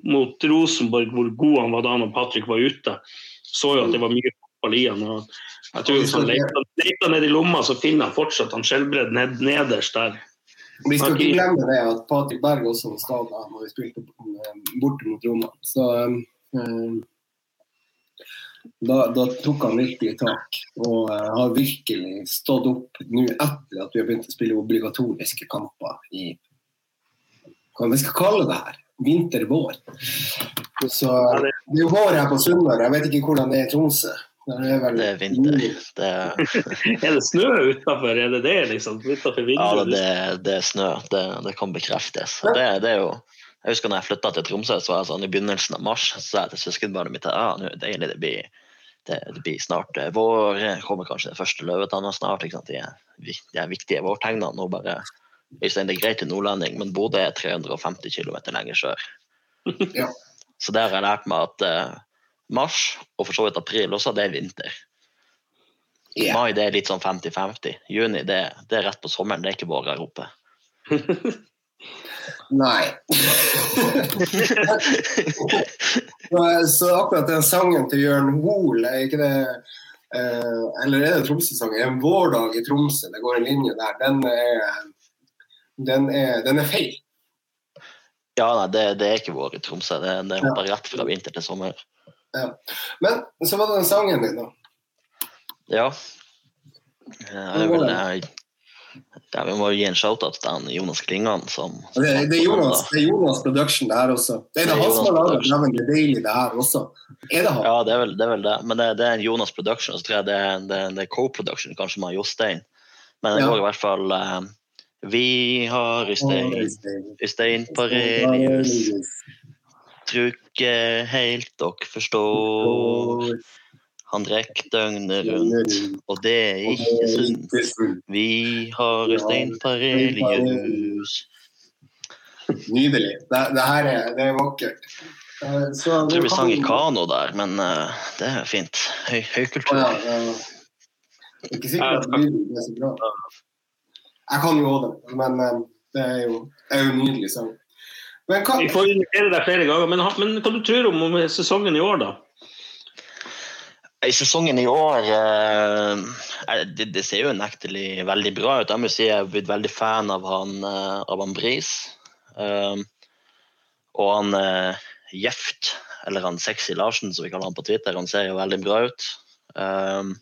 mot Rosenborg, hvor god han var da når Patrick var ute. Så jo at det var mye fotball i han. og jeg tror Hvis han leter ned i lomma, så finner han fortsatt han skjellbredd ned, nederst der.
Vi skal ikke glemme det at Patrick Berg også var skada når vi spilte borte mot Roma. Så um, da, da, tok han virkelig tak, og uh, har virkelig stått opp nå etter at vi har begynt å spille obligatoriske kamper i hva vi skal kalle det her, vinter-vår. Så Det er jo vår her på Sunnmøre, jeg vet ikke hvordan det er i Tromsø.
Det er, vel... det er vinter. Det er...
er det snø utafor? Er det det, liksom? Utenfor
ja, det, det, er snø. Det, det kan bekreftes. Det, det, er jo jeg husker når jeg flytta til Tromsø, så var jeg sånn i begynnelsen av mars så sa jeg til søskenbarnet mitt at ah, nå er det deilig, det blir, det, det blir snart eh, vår. Kommer kanskje den første løvetanna snart. ikke sant? De, de er viktige vårtegnene. Nå bare Øystein, det er greit i nordlending, men Bodø er 350 km lenger sør. Ja. Så der har jeg lært meg at uh, mars, og for så vidt april også, det er vinter. Yeah. Mai det er litt sånn 50-50. Juni det, det, er rett på sommeren, det er ikke vår her oppe.
Nei. så akkurat den sangen til Jørn Hoel, er ikke det eh, Eller er det Tromsø-sangen? En vårdag i Tromsø, det går en linje der. Den er, den er, den er feil.
Ja, nei, det, det, er ikke vår i Tromsø. Det, det bare ja. rett fra vinter til sommer.
Ja. Men så var det den sangen din, da.
Ja. Jeg, jeg, jeg, ja, vi må jo gi en shout-out til Jonas Klingan. Som,
som det, det, er Jonas, det, er Jonas, Production, det her også. Det er det, han som har laget Dæven Daily, det her også. Er det han?
Ja, det er vel det. Er vel det. Men det, det, er Jonas Production, så tror jeg det er, det, er co-production kanskje med Jostein. Men det ja. går i hvert fall uh, Vi har Øystein, Øystein Parelius. Tror ikke helt dere forstår. Han drikker døgnet rundt, og det er ikke sunt. Vi har Øystein Parelius.
Nydelig. Det, det, her er, det er vakkert.
Eh, så, jeg tror vi sang i kano der, men uh, det er fint. Høy, høykultur. Ja, ja.
Ikke sikkert at lyden er så bra. Jeg kan jo òg det, men uh, det er jo, det er jo nydelig sang.
Men hva... Vi får invitere deg flere ganger, men, men hva du tror du om sesongen i år, da?
I sesongen i år eh, det, det, ser jo unektelig veldig bra ut. Jeg må si jeg har blitt veldig fan av han, eh, av han Bris. Um, og han eh, Jeft, eller han Sexy Larsen som vi kaller han på Twitter, han ser jo veldig bra ut. Um,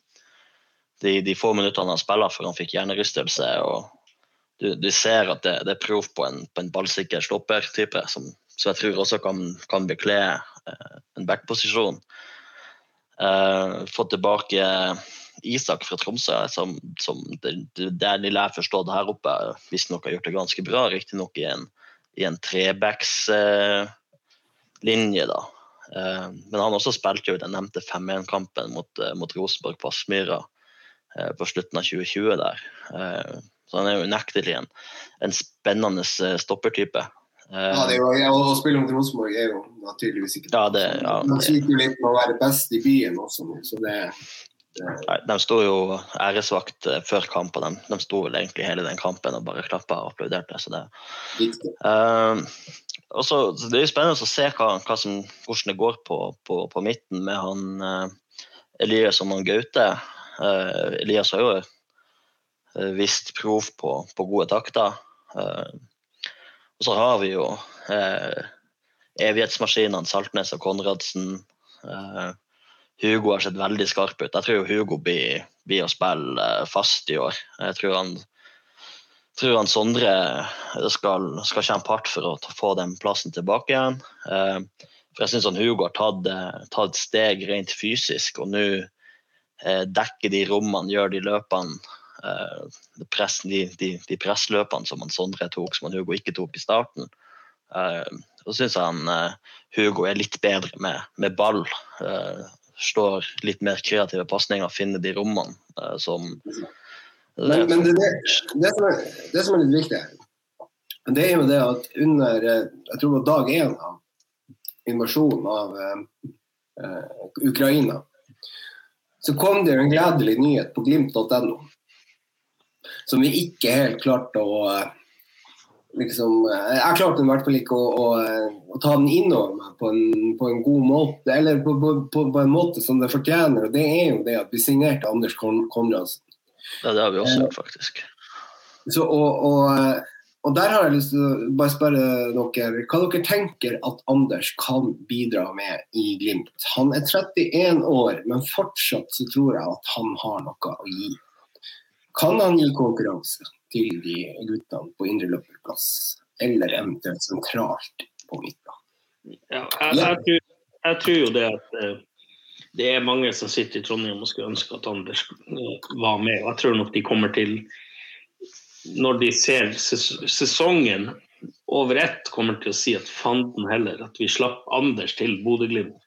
de, de, få minuttene han spiller før han fikk hjernerystelse. og du, du ser at det, det, er prov på på en ballsikker stoppertype, som, som jeg tror også kan, kan bekle eh, en backposisjon. Uh, fått tilbake Isak fra Tromsø, som, som det, det lille jeg forstår det her oppe, visstnok har gjort det ganske bra. Riktignok i en, i en trebackslinje, uh, da. Uh, men han også spilte jo den nevnte 5-1-kampen mot, mot, Rosenborg på Aspmyra. eh, på slutten av 2020 der. Eh, så han er jo unektelig en, en spennende stoppertype.
Ja, det er jo, Å spille mot Rosenborg er jo naturligvis ikke
ja, det. Ja,
Man sliter jo litt med å være best i byen også, så det,
Nei, de sto jo æresvakt før kampen. De, de sto vel egentlig hele den kampen og bare klappa og applauderte. Så det, uh, også, så, det er jo spennende å se hva, hva som, hvordan det går på, på, på midten med han uh, Elias og han Gaute. Uh, Elias har jo uh, vist prov på, på gode takter. Og så har vi jo evighetsmaskinene Saltnes og Konradsen. Hugo har sett veldig skarp ut. Jeg tror Hugo blir, blir å spille fast i år. Jeg tror han, tror han Sondre skal, skal kjempe hardt for å få den plassen tilbake igjen. Eh, for jeg syns Hugo har tatt, tatt steg rent fysisk, og nå eh, dekker de rommene, gjør de løpene eh, press, de, de, de, pressløpene som han Sondre tok, som han Hugo ikke tok i starten. Så syns jeg han Hugo er litt bedre med, med ball slår litt mer kreative pasninger, finner de rommene eh, som
Men, men det, det, det, som er, det, som er, litt viktig, det er jo det at under eh, jeg tror det var dag én av invasjonen av uh, Ukraina, så kom det jo en gledelig nyhet på glimt.no som vi ikke helt klarte å liksom, eh, Jeg klarte i hvert fall ikke å, å, å, ta den innover meg på en, på en god måte, eller på, på, på, en måte som det fortjener. og Det er jo det at vi signerte Anders Konradsen.
Ja, det har vi også gjort, faktisk.
Så, og, og, og, der har jeg lyst til å bare spørre dere hva dere tenker at Anders kan bidra med i Glimt. Han er 31 år, men fortsatt så tror jeg at han har noe å gi. Kan han gi konkurranse? til de guttene på indreløperplass, eller eventuelt sentralt på midten.
Ja, jeg, jeg, tror, jeg, tror, jo det at uh, det er mange som sitter i Trondheim og skulle ønske at Anders uh, var med. Jeg tror nok de kommer til, når de ser sesongen over ett, kommer til å si at fanden heller, at vi slapp Anders til Bodø-Glimt.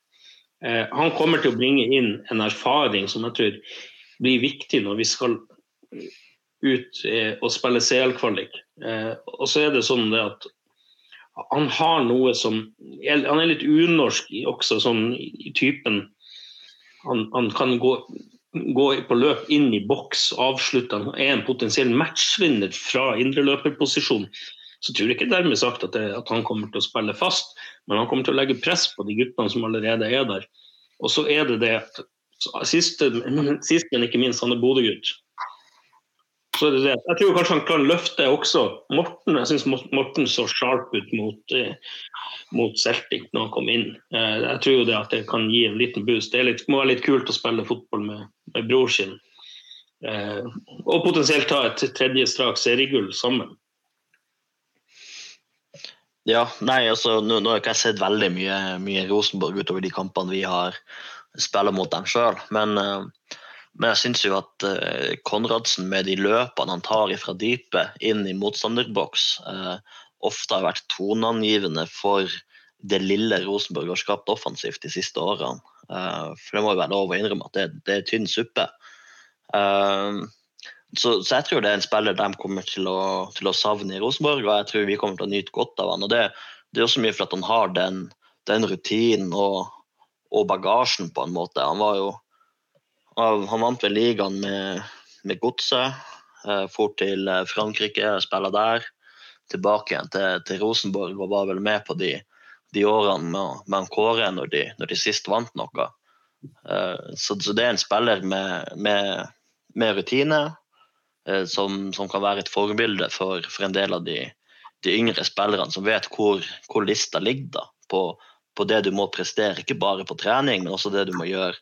Uh, han kommer til å bringe inn en erfaring som jeg tror blir viktig når vi skal ut og spille CL-kvalik. Eh, og så er det sånn det at han har noe som Han er litt unorsk også, sånn i typen Han, han kan gå, gå, på løp inn i boks, avslutte. Han er en potensiell matchvinner fra indreløperposisjon. Så tror jeg ikke dermed sagt at, det, at, han kommer til å spille fast, men han kommer til å legge press på de guttene som allerede er der. Og så er det det at sist, sist men ikke minst, han er Bodø-gutt. Så det det. Jeg tror kanskje han kan løfte også Morten. Jeg syns Morten så sharp ut mot, eh, mot, Celtic når han kom inn. Eh, jeg tror det at det kan gi en liten boost. Det litt, må være litt kult å spille fotball med, med bror sin. Eh, og potensielt ta et tredje straks seriegull sammen.
Ja, nei, altså, nå, nå har jeg ikke sett veldig mye, mye Rosenborg utover de kampene vi har spiller mot dem sjøl, men uh, men jeg syns jo at uh, Konradsen med de løpene han tar fra dypet inn i motstanderboks, uh, ofte har vært toneangivende for det lille Rosenborg har skapt offensivt de siste årene. Uh, for det må jo være lov å innrømme at det, det er tynn suppe. Så, så, jeg tror det er en spiller de kommer til å, til å, savne i Rosenborg, og jeg tror vi kommer til å nyte godt av han. og Det, det er også mye for at han har den, den rutinen og, og bagasjen, på en måte. Han var jo han vant vel ligaen med, med Godset. Eh, for til eh, Frankrike spilla der. Tilbake igjen til, til, Rosenborg og var vel med på de, de årene med, med Kåre når de, når de, sist vant noe. Eh, så, så, det er en spiller med, med, med rutine, som, som, kan være et forbilde for, for en del av de, de, yngre spillerne som vet hvor, hvor lista ligger da, på, på, det du må prestere, ikke bare på trening, men også det du må gjøre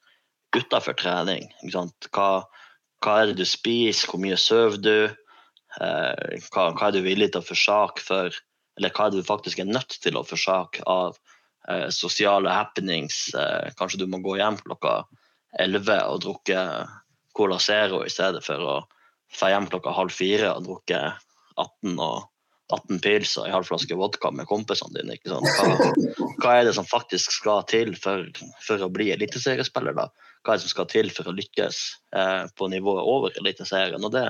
utafor trening. Hva, hva, er det du spiser, hvor mye sover du? Eh, hva, hva, er du villig til å forsake for, eller hva er du faktisk er nødt til å forsake av eh, sosiale happenings? Eh, kanskje du må gå hjem klokka 11 og drukke Cola Zero i stedet for å dra hjem klokka halv fire og drukke 18 og 18 pils og en halv flaske vodka med kompisene dine. Hva, hva, er det som faktisk skal til for, for å bli eliteseriespiller? da? Hva som skal til for å lykkes eh, på nivået over Eliteserien. Og det,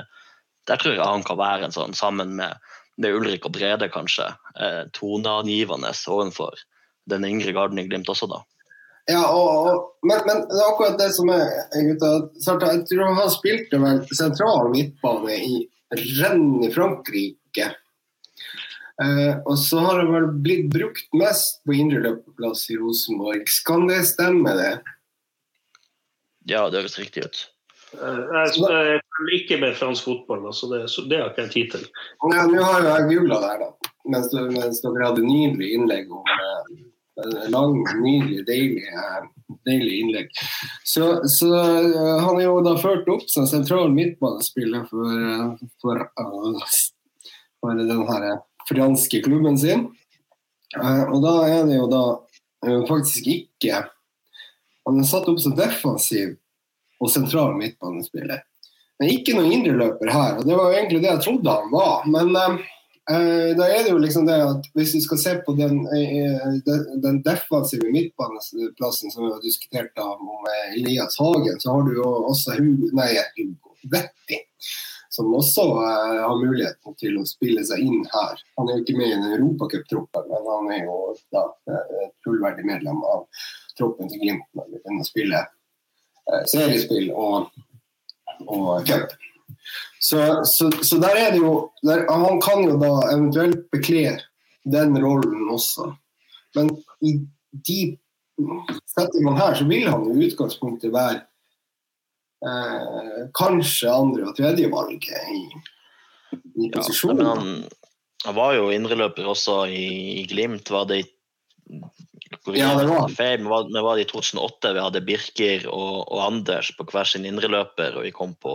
der tror jeg han kan være en sånn, sammen med, med Ulrik og Brede, kanskje, eh, toneangivende overfor den yngre garden i Glimt også, da.
Ja, og, og, men, men, det er akkurat det som er gutta. Jeg tror han spilte vel sentral midtbane i renn i Frankrike. Eh, og så har det vel blitt brukt mest på indreløperplass i Rosenborg. Kan det stemme, det?
Ja, det høres riktig ut.
Eh, jeg følger ikke med fransk fotball, så det, så det har ikke jeg tid til.
Ja, Nå har jo jeg googla der, da. Mens, mens dere hadde nydelig innlegg om eh, lang, nydelig, deilig, eh, deilig innlegg. Så, så han er jo da ført opp som sentral midtbanespiller for, for, uh, for den her franske klubben sin. Uh, og da er det jo da faktisk ikke Han er satt opp som defensiv og sentral midtbanespiller. Men ikke noen indreløper her, og det var jo egentlig det jeg trodde han var. Men Eh, da er det jo liksom det at Hvis vi skal se på den, eh, den defensive midtbaneplassen som vi har diskutert av med Elias Hagen, så har du jo også Hugo, nei, Hugo Vetti, som også eh, har muligheten til å spille seg inn her. Han er jo ikke med i europacuptroppen, men han er jo da et fullverdig medlem av troppen til Glimt når vi begynner å spille uh, seriespill og, og cup. Så, så, så, der er det jo der, Han kan jo da eventuelt bekle den rollen også. Men i de settingene her så vil han i utgangspunktet være eh, kanskje andre- og tredjevalget i, i posisjonen.
Ja, han, han, var jo indreløper også i, i Glimt. Var det i
ja, det var.
Feil, men var, var det i 2008 vi hadde Birker og, og Anders på hver sin indreløper, og vi kom på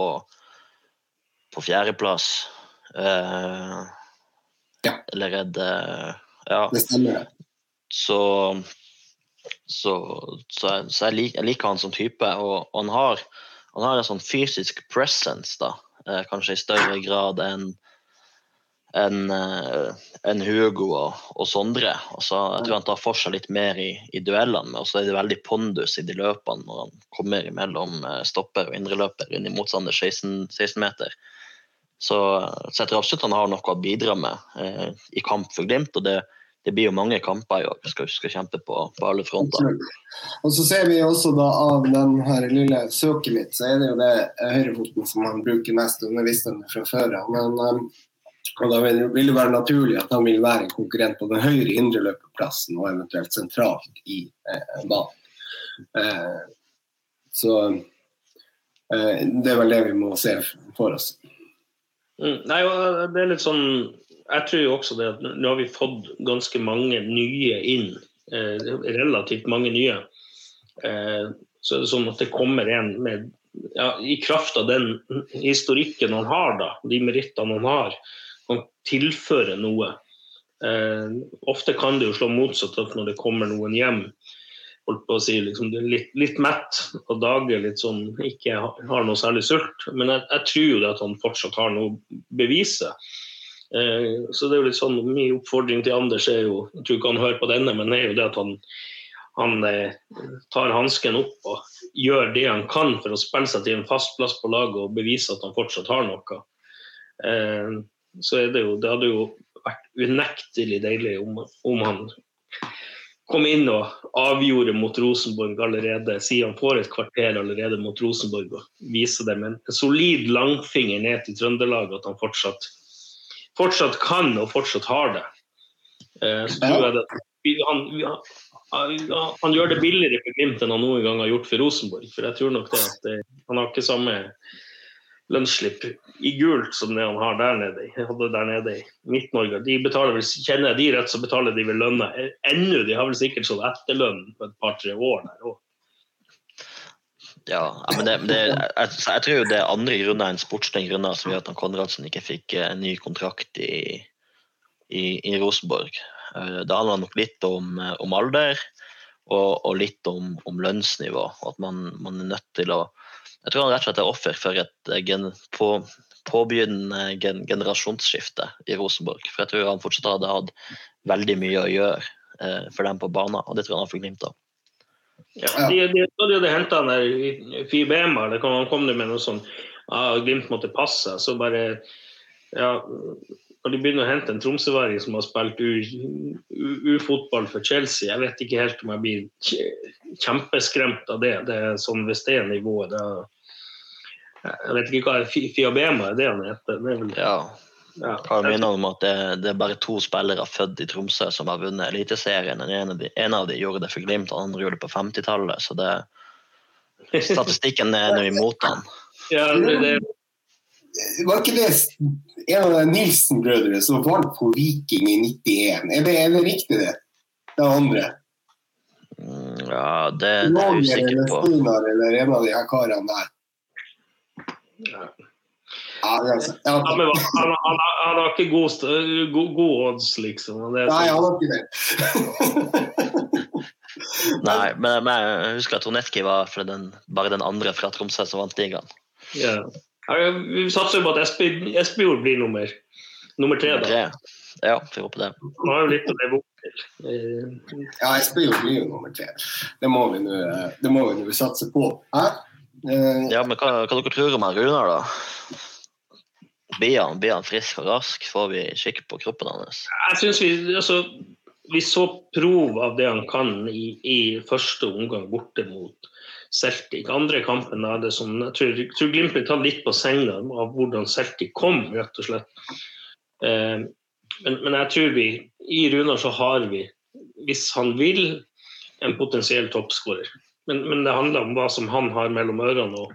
på fjerdeplass. Eh,
ja.
Eller er det Ja.
Det stemmer.
Så, så, så, jeg, så jeg, liker, jeg, liker, han som type. Og, og han, har, han, har, en sånn fysisk presence, da. Eh, kanskje i større grad enn enn uh, en Hugo og, og Sondre. Altså, jeg tror han tar for seg litt mer i, i duellene, og så er det veldig pondus i de løpene når han kommer mellom stopper og indreløper inn i motstander 16, 16 meter. Så, så, jeg tror absolutt han har noe å bidra med eh, i kamp for Glimt. og det, det blir jo mange kamper i år. Vi skal, skal kjempe på, på, alle fronter.
Og så ser vi også da av den her lille søket mitt, så er det jo det høyrefoten som han bruker mest. undervisende fra før Men um, og da vil, det være naturlig at han vil være en konkurrent på den høyre indreløperplassen og eventuelt sentralt i eh, banen. Eh, så eh, det er vel det vi må se for oss.
Mm, nei, det er litt sånn Jeg tror jo også det at nå har vi fått ganske mange nye inn. Eh, relativt mange nye. Eh, så er det sånn at det kommer en med ja, I kraft av den historikken han har, da, de merittene han har, kan tilføre noe. Eh, ofte kan det jo slå motsatt at når det kommer noen hjem holdt på å si, liksom, litt, litt, mett og dager litt sånn, ikke har noe særlig sult. Men jeg, jeg tror jo at han fortsatt har noe å. Eh, så det er jo litt sånn, Min oppfordring til Anders er jo jeg tror ikke han hører på denne, men det er jo det at han, han eh, tar hansken opp og gjør det han kan for å spille seg til en fast plass på laget og bevise at han fortsatt har noe. Eh, så er det jo, det hadde jo vært unektelig deilig om, om han kom inn og avgjorde mot Rosenborg allerede, siden han får et kvarter allerede mot Rosenborg og viser dem en solid langfinger ned til Trøndelag at han fortsatt, fortsatt kan og fortsatt har det. Eh, så tror jeg det han, han, han, gjør det billigere for Glimt enn han noen gang har gjort for Rosenborg. For jeg tror nok det at det, han har ikke samme lønnsslipp i gult som det han har der nede, hadde der nede i Midt-Norge. De betaler vel, Kjenner jeg de rett, så betaler de vel lønna ennå. De har vel sikkert sånn etterlønn på et par-tre år der òg.
Ja, men det, det, jeg, jeg, tror det er andre grunner enn sportslige grunner som gjør at Konradsen ikke fikk en ny kontrakt i, i, i Rosenborg. Eh, det handler nok litt om, om alder og, og, litt om, om lønnsnivå. At man, man, er nødt til å jeg tror han rett og slett er offer for et eh, gen, på, påbegynnende gen, generasjonsskifte i Rosenborg. For jeg tror han fortsatt hadde hatt veldig mye å gjøre eh, for dem på banen, og det tror jeg han fått glimt av.
Ja, de, de, de hadde henta han der Fibema, kan han kom med noe sånn ah, Glimt måtte passe. Så bare ja, Når de begynner å hente en tromsøværing som har spilt U-fotball for Chelsea, jeg vet ikke helt om jeg blir kjempeskremt av det. det er sånn Hvis det er nivået, da Jeg vet ikke hva Fiabema er det han heter? Det er vel,
ja. Ja. Kan minne om at det, det, er bare to spillere født i Tromsø som har vunnet Eliteserien. En, av de, en av de gjorde det for Glimt, og den andre gjorde det på 50-tallet. Så det, statistikken er nå imot han.
Ja, det, det.
Var ikke det en av de Nilsen-brødrene som vant på Viking i 91? Er det, er det riktig, det? Det andre?
Mm, ja, det, det er jeg usikker på.
Eller en av de her karene der.
Ja. Ja, han, han, han, han, har ikke god, god, god odds, liksom.
Nei, han har ikke det.
Nei, men, men, jeg husker at Ronetki var den, bare den andre fra Tromsø som vant ligaen.
Ja. Vi satser på at Espejord blir nummer, nummer tre. Da.
Ja, vi håper det.
Han har jo litt å leve opp til.
Ja, Espejord blir jo nummer tre. Det må vi nå satse på. Hæ?
Ja, men hva, hva dere tror om Runar, da? Blir han, blir han, frisk og rask? Får vi kikk på kroppen hans?
Jeg synes vi, altså, vi så prov av det han kan i, i første omgang borte mot Celtic. Andre kampen er det som Jeg tror, jeg tror Glimt ble tatt litt på senga av hvordan Celtic kom, rett og slett. Eh, men, men, jeg tror vi I Runar så har vi, hvis han vil, en potensiell toppskårer. Men, men, det handler om hva som han har mellom ørene. og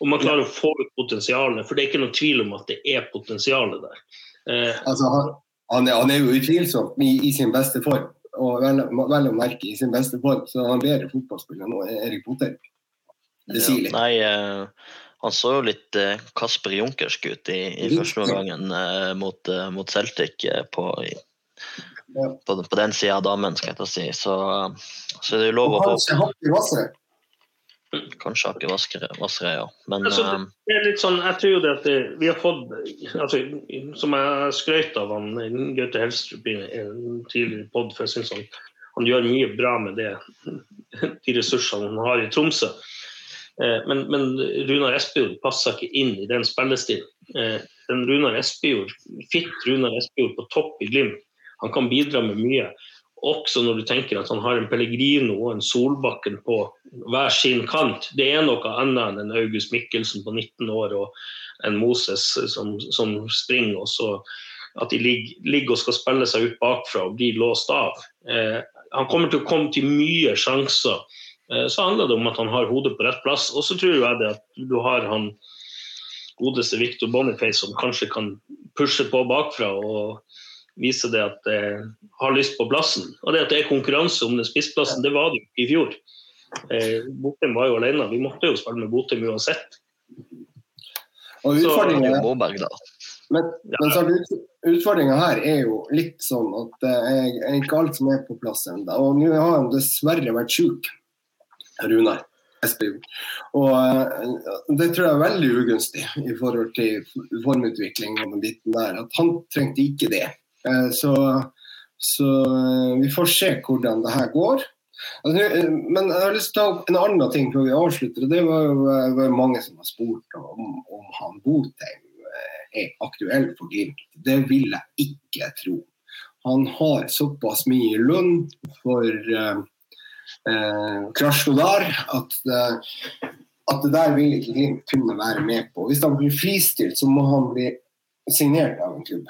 om man klarer å få ut potensialet. For det er ikke noe tvil om at det er potensialet der.
Eh, altså, han, han, er, han, er, jo utvilsomt i, i, sin beste form, og vel, vel å merke i sin beste form. Så han er bedre fotballspiller nå enn Erik Potter.
Det sier litt. Ja, nei, eh... han så jo litt uh, Kasper Junkersk ut i, i første omgangen eh, mot, mot, Celtic på, i. på, på, den sida av damen, skal jeg ta si. Så, så det er jo lov å
håpe.
Kanskje ikke Vassere, ja. Men
altså,
eh,
det er litt sånn, jeg tror jo det at vi har fått altså, Som jeg skrøt av han Gaute Helstrup i en tidligere pod, for jeg syns han, han, gjør mye bra med det, de ressursene han har i Tromsø. Eh, men, men Runar Espejord passer ikke inn i den spillestilen. Eh, den Runar Espejord, Fitt Runar Espejord på topp i Glimt, han kan bidra med mye. Også når du tenker at han har en Pellegrino og en Solbakken på hver sin kant. Det er noe annet enn en August Mikkelsen på 19 år og en Moses som, som springer. og så At de ligger, ligger, og skal spille seg ut bakfra og blir låst av. Eh, han kommer til å komme til mye sjanser. Eh, så handler det om at han har hodet på rett plass. Og så tror jeg det at du har han godeste Victor Boniface som kanskje kan pushe på bakfra. og viser det at jeg har lyst på plassen. Og det at det er konkurranse om den spissplassen, det var det jo ikke i fjor. Eh, Botheim var jo alene. Vi måtte jo spille med Botheim uansett.
Og utfordringen, men, men utfordringa her er jo litt sånn at det er ikke alt som er på plass ennå. Og nå har han dessverre vært sjuk, Runar Og uh, det tror jeg er veldig ugunstig i forhold til formutvikling og den biten der. At han trengte ikke det. Eh, så, så, eh, vi får se hvordan det her går. Altså, eh, men jeg har lyst til å ta opp en annen ting før vi avslutter. Det var jo mange som har spurt om, om han Botheim er aktuell for Glimt. Det vil jeg ikke tro. Han har såpass mye lønn for eh, Krasjnodar at, at det der vil ikke Glimt kunne være med på. Hvis han blir fristilt, så må han bli signert av en klubb.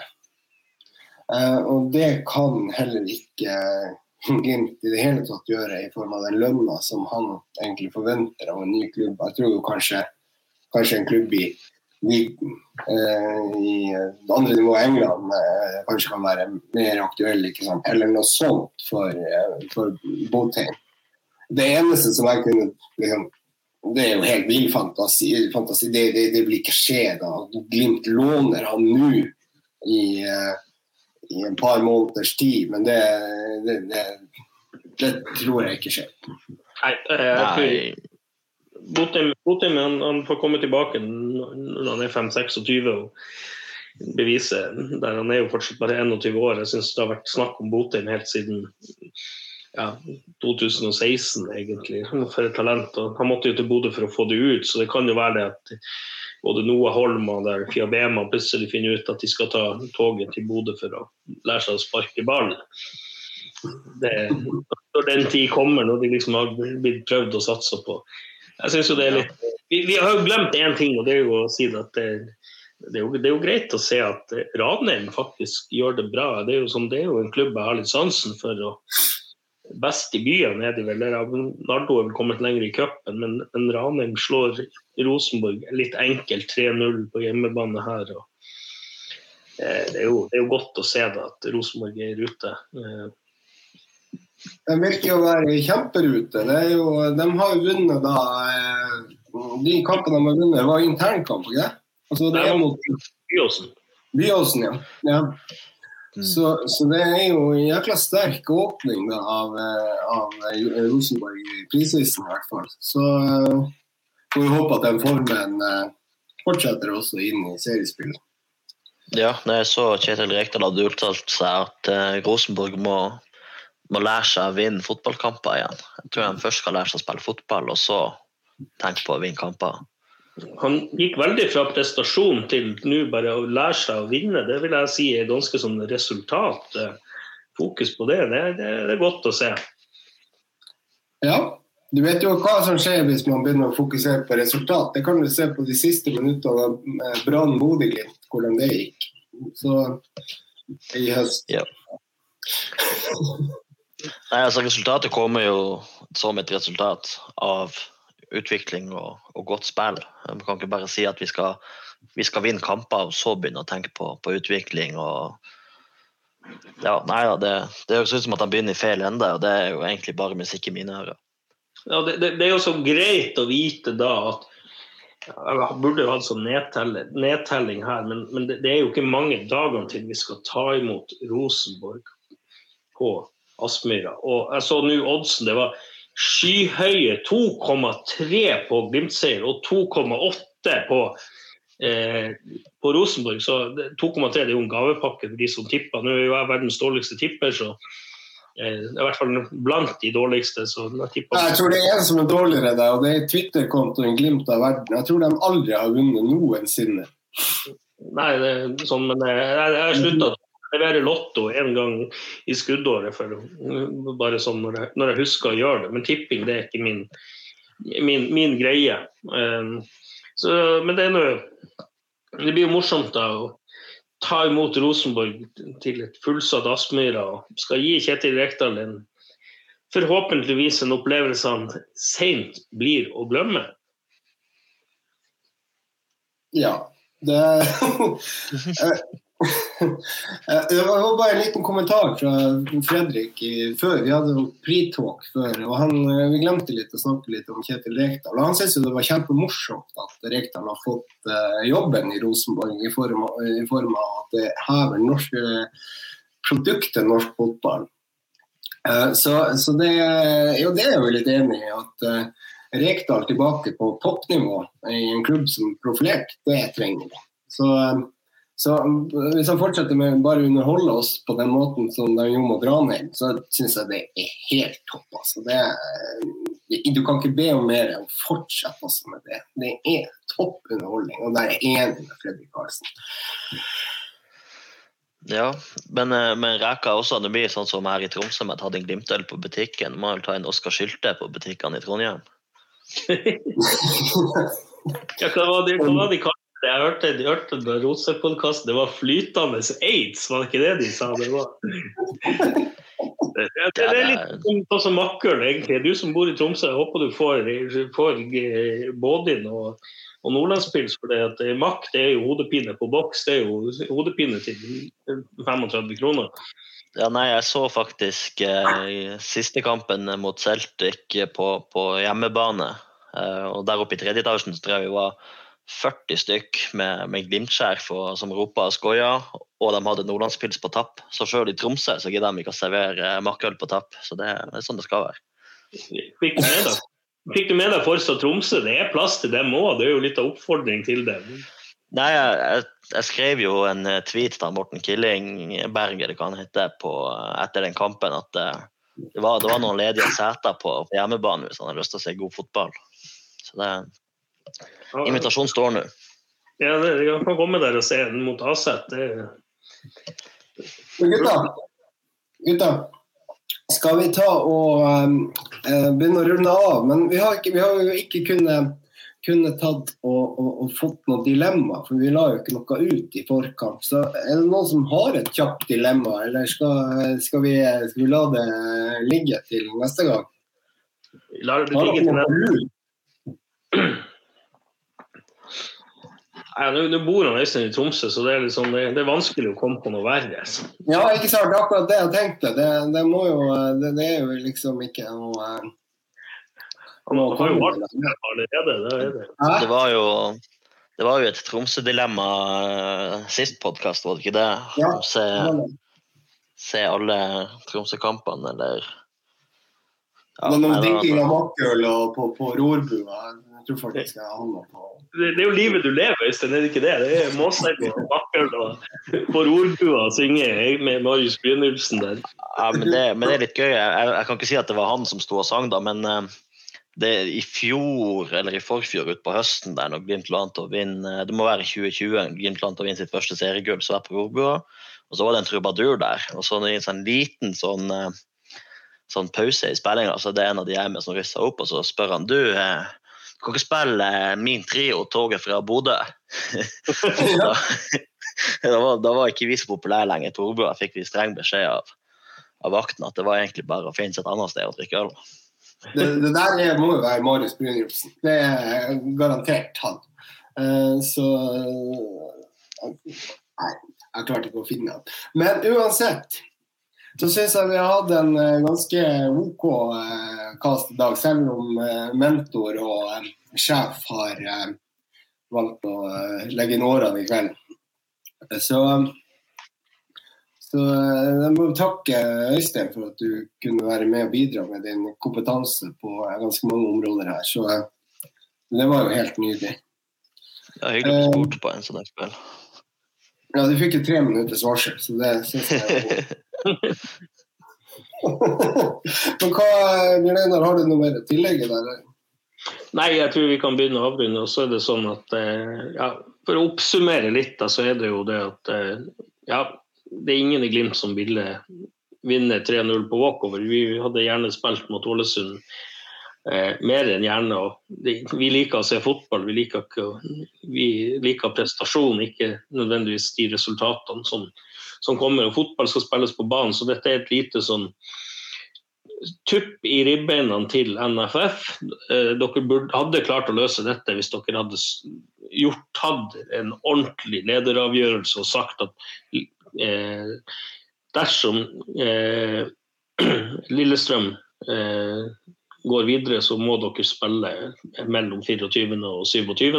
Uh, og det kan heller ikke Glimt i det hele tatt gjøre i form av den lønna som han egentlig forventer av en ny klubb. Jeg tror jo kanskje, kanskje en klubb i, Newton eh, i det andre nivået i England eh, kanskje kan være mer aktuell, eller noe sånt for, for Botheim. Det eneste som jeg kunne liksom, det er jo helt vill fantasi. fantasi. Det, det, det, vil ikke skje da. Glimt låner han nå i uh, i en par måneders tid, men det, det, det, det tror jeg ikke skjer.
Nei, eh, Botheim han, han, får komme tilbake når han er 5-26 og bevise der Han er jo fortsatt bare 21 år. Jeg syns det har vært snakk om Botheim helt siden ja, 2016, egentlig, for et talent. Og han måtte jo til Bodø for å få det ut, så det kan jo være det at både Noah Holm og der Fiabema plutselig finner ut at de skal ta toget til Bodø for å lære seg å sparke ball. Det, når den tid kommer, når de liksom har blitt prøvd å satse på Jeg synes jo det er litt Vi, vi har jo glemt én ting, og det er jo å si at det, det, er jo, det, er jo, greit å se at Ranheim faktisk gjør det bra. Det er jo, som, det er jo en klubb jeg har litt sansen for. og best i byen er de vel. Nardo er vel kommet lenger i cupen, men, men, Ranheim slår Rosenborg litt enkelt 3-0 på hjemmebane her. Og, eh, det, er jo, det, er jo, godt å se da, at Rosenborg er i rute. Eh.
De virker å være i kjemperute. Jo, de har jo vunnet da eh, De kampene de har vunnet, var internkamp, ikke? Altså, det er mot
Byåsen.
Byåsen, ja. ja. Mm. Så, så, det er jo en jækla sterk åpning da, av, eh, av eh, Rosenborg i prisvisen, i hvert fall. Så uh, får vi håpe at den formen uh, fortsetter også inn i seriespillet.
Ja, når jeg så Kjetil Rekdal hadde uttalt seg at uh, Rosenborg må, må, lære seg å vinne fotballkamper igjen. Jeg tror han først skal lære seg å spille fotball, og så tenke på å vinne kamper
han gikk veldig fra prestasjon til nå bare å lære seg å vinne. Det vil jeg si er ganske sånn resultat. Fokus på det, det, det, det er godt å se.
Ja, du vet jo hva som skjer hvis man begynner å fokusere på resultat. Det kan du se på de siste minuttene av Brann Bodø-Glimt, hvordan det gikk. Så i høst.
Ja. Nei, altså Resultatet kommer jo som et resultat av utvikling og, og, godt spill. Vi kan ikke bare si at vi skal, vi skal vinne kamper og så begynne å tenke på, på utvikling. og ja, nei da, det, det høres ut som at han begynner i feil ende, og det er jo egentlig bare musikk i mine ører.
Ja, det, det, det, er jo så greit å vite da at Jeg burde jo hatt sånn nedtelling, nedtelling her, men, men det, det, er jo ikke mange dagene til vi skal ta imot Rosenborg på Aspmyra. Og jeg så nå oddsen. Det var skyhøye 2,3 på Glimt-seier og 2,8 på, eh, på Rosenborg. Så 2,3 er jo en gavepakke for de som tipper. Nå er jo jeg verdens dårligste tipper, så eh, i hvert fall blant de dårligste.
jeg, jeg, tror det er en som er dårligere deg, og det er Twitter-kontoen Glimt av verden. Jeg tror de aldri har vunnet noensinne.
Nei, det sånn, men jeg, jeg har slutta levere Lotto en gang i skuddåret, for, bare sånn når jeg, når jeg, husker å gjøre det. Men tipping det er ikke min, min, min greie. Um, så, men det er noe Det blir jo morsomt da å ta imot Rosenborg til et fullsatt Aspmyra og skal gi Kjetil Rekdal en forhåpentligvis en opplevelse han seint blir å glemme.
Ja. Det det var bare en liten kommentar fra Fredrik før. Vi hadde pre-talk før. og han, eh, Vi glemte litt å snakke litt om Kjetil Rekdal. Han syntes det var kjempemorsomt at Rekdal har fått uh, jobben i Rosenborg i form, av, i form av at det hever norske produktet norsk fotball. Så, så det, jo, det er jeg litt enig i. at Rekdal tilbake på toppnivå i en klubb som er profilert, det trenger vi. Så så Hvis han fortsetter med bare å underholde oss på den måten som de gjorde mot Ranheim, så syns jeg det er helt topp. Altså. Det, du kan ikke be om mer enn å fortsette også med det. Det er topp underholdning, og der er jeg enig med Fredrik Karlsen.
Ja, men, eh, men Reka også, det blir sånn som her i Tromsø med at hadde en Glimt-øl på butikken. Må vel ta en Oskar Sylte på butikkene i Trondheim?
ja, hva var det, hva var det jeg hørte, jeg hørte på Rose-podkasten. det var flytende aids, var det ikke det de sa? Det var det, det, det er litt sånn som makkeren, egentlig. Du som bor i Tromsø, jeg håper du får, får Bådin og, og nordlandspils. For det at makk det er jo hodepine på boks. Det er jo hodepine til 35 kroner.
Ja, nei, jeg så faktisk eh, siste kampen mot Celtic på, på hjemmebane. Eh, og der oppe i tredje etasjen tror jeg vi var 40 stykk med, med Glimt-skjerf som ropa og skoia, og de hadde nordlandspils på tapp. Så sjøl i Tromsø så gidder de ikke å servere makkøl på tapp. Så det, det, er sånn det skal være.
Fikk du med deg, Fikk du med deg Forstad Tromsø? Det er plass til dem òg. Det er jo litt av oppfordring til dem.
Nei, jeg, jeg, skrev jo en eh, tweet til Morten Killing Berger det kan hete, på, etter den kampen at det var, det var noen ledige seter på, på hjemmebane hvis han har lyst til å se god fotball. Så det, invitasjonen står nå.
Ja, dere kan komme der og se den mot Aset.
Gutta, gutta, skal vi ta og um, begynne å runde av? Men vi har, ikke, vi har jo ikke kunnet kunne tatt og, og, og, fått noe dilemma, for vi la jo ikke noe ut i forkant. Så er det noen som har et kjapt dilemma, eller skal, skal, vi, skal vi, la det ligge til neste gang?
Vi lar det ligge til neste gang. Nå bor han Øystein i Tromsø, så det er, liksom, det, det er, vanskelig å komme på noe verre. Så.
Ja, ikke sant. Det er akkurat det jeg tenkte. Det, det, jo, det er jo liksom ikke noe
han har jo vært allerede, det er det. Det var jo, det var jo et Tromsø-dilemma uh, sist podkast, var det ikke det? Ja. Se, se alle Tromsø-kampene, eller
ja, Noen drikking av makkøl på, på rorbua. Jeg tror faktisk jeg havna på
det, det er jo livet du lever, Øystein, er det ikke det? Det er måsegg og makkøl og på rorbua synge med Marius Brynildsen der.
Ja, men det, men det, er litt gøy. Jeg, jeg, kan ikke si at det var han som sto og sang, da, men uh, det i fjor eller i forfjor utpå høsten der når Glimt lå an til å vinne Det må være 2020. Glimt lå an til å vinne sitt første seriegull, så jeg på Rorbua. Og så var det en trubadur der. Og så i en sånn liten sånn, eh, sånn pause i spillinga, så det er en av de jeg med som rister opp, og så spør han du eh, kan ikke spille eh, min trio 'Toget fra Bodø'. da, da, var, da var ikke vi så populære lenger Torbjørn fikk vi streng beskjed av, av vakten at det var egentlig bare å finne seg et annet sted å drikke øl.
Det, det der er, må jo være Marius Brynjulfsen. Det er garantert han. Uh, så uh, Nei, jeg klarte ikke å finne han. Men uansett så syns jeg vi har hatt en uh, ganske OK kast i dag, selv om mentor og sjef har valgt å legge inn årene i kveld. Så så eh, jeg må takke Øystein for at du kunne være med og bidra med din kompetanse på ganske mange områder her. Så eh, det var jo helt nydelig.
Ja, hyggelig å bli spurt på en sånn kveld.
Ja, du fikk jo tre minutters varsel, så det syns jeg er Men hva, har du noe mer å tillegge der?
Nei, jeg tror vi kan begynne å avrunde. Og så er det sånn at eh, ja, For å oppsummere litt, da, så er det jo det at ja, det er ingen i Glimt som ville vinne 3-0 på walkover. Vi hadde gjerne spilt mot Ålesund eh, mer enn gjerne. Vi liker å se fotball, vi liker, ikke, vi liker prestasjon, ikke nødvendigvis de resultatene som, som, kommer. Og fotball skal spilles på banen, så dette er et lite sånn tupp i ribbeina til NFF. Eh, dere burde, hadde klart å løse dette hvis dere hadde gjort, tatt en ordentlig lederavgjørelse og sagt at Eh, dersom eh, Lillestrøm eh, går videre, så må dere spille mellom 24. og 27.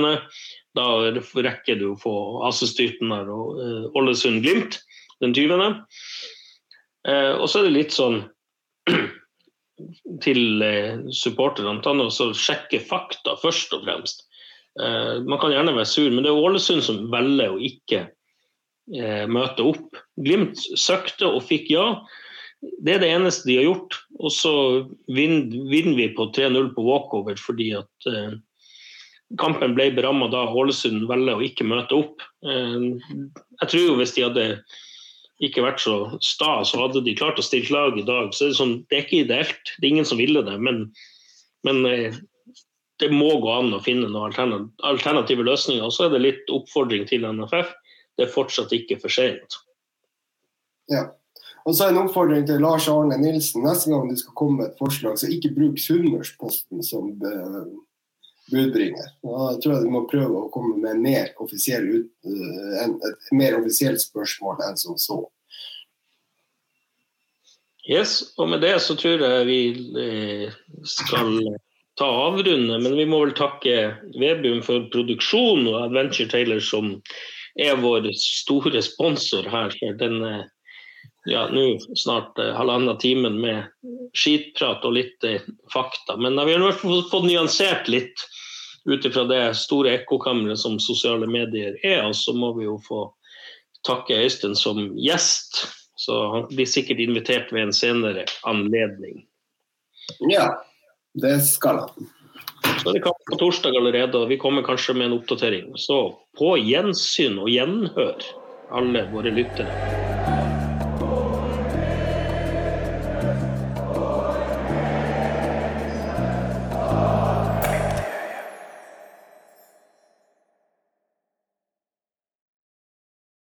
Da rekker du å få Asestyrtenar og Ålesund-Glimt den 20. og så er det litt sånn til supporterne. Ta sjekke fakta først og fremst. man kan gjerne være sur, men det er Ålesund som velger å ikke eh, møte opp. Glimt søkte og fikk ja. Det er det eneste de har gjort. Og så vinner vi på 3-0 på walkover fordi at eh, kampen ble beramma da Ålesund velger å ikke møte opp. Eh, jeg tror jo hvis de hadde ikke vært så sta, så hadde de klart å stille lag i dag. Så det er, sånn, det er ikke ideelt. Det er ingen som ville det. Men, men eh, det må gå an å finne noen alternative løsninger. Og så er det litt oppfordring til NFF det er fortsatt ikke for sent.
Ja. Og så en oppfordring til Lars Arne Nilsen. Neste gang du skal komme med et forslag, så ikke bruk Sunnmørsposten som eh, budbringer. Da tror jeg du må prøve å komme med mer offisiell ut, en, et mer offisielt spørsmål enn som så.
Yes, og med det så tror jeg vi eh, skal ta avrunde. Men vi må vel takke Vebjørn for produksjon og Adventure Taylor som er vår store sponsor her. for den ja, nå snart eh, halvannen timen med skitprat og litt eh, fakta. Men vi har i hvert fall fått nyansert litt ut ifra det store ekkokammeret som sosiale medier er. Og så må vi jo få takke Øystein som gjest, Så han blir sikkert invitert ved en senere anledning.
Ja, det skal han.
Så det kamp på torsdag allerede, og vi kommer kanskje med en oppdatering. Så på gjensyn og gjenhør, alle våre lyttere.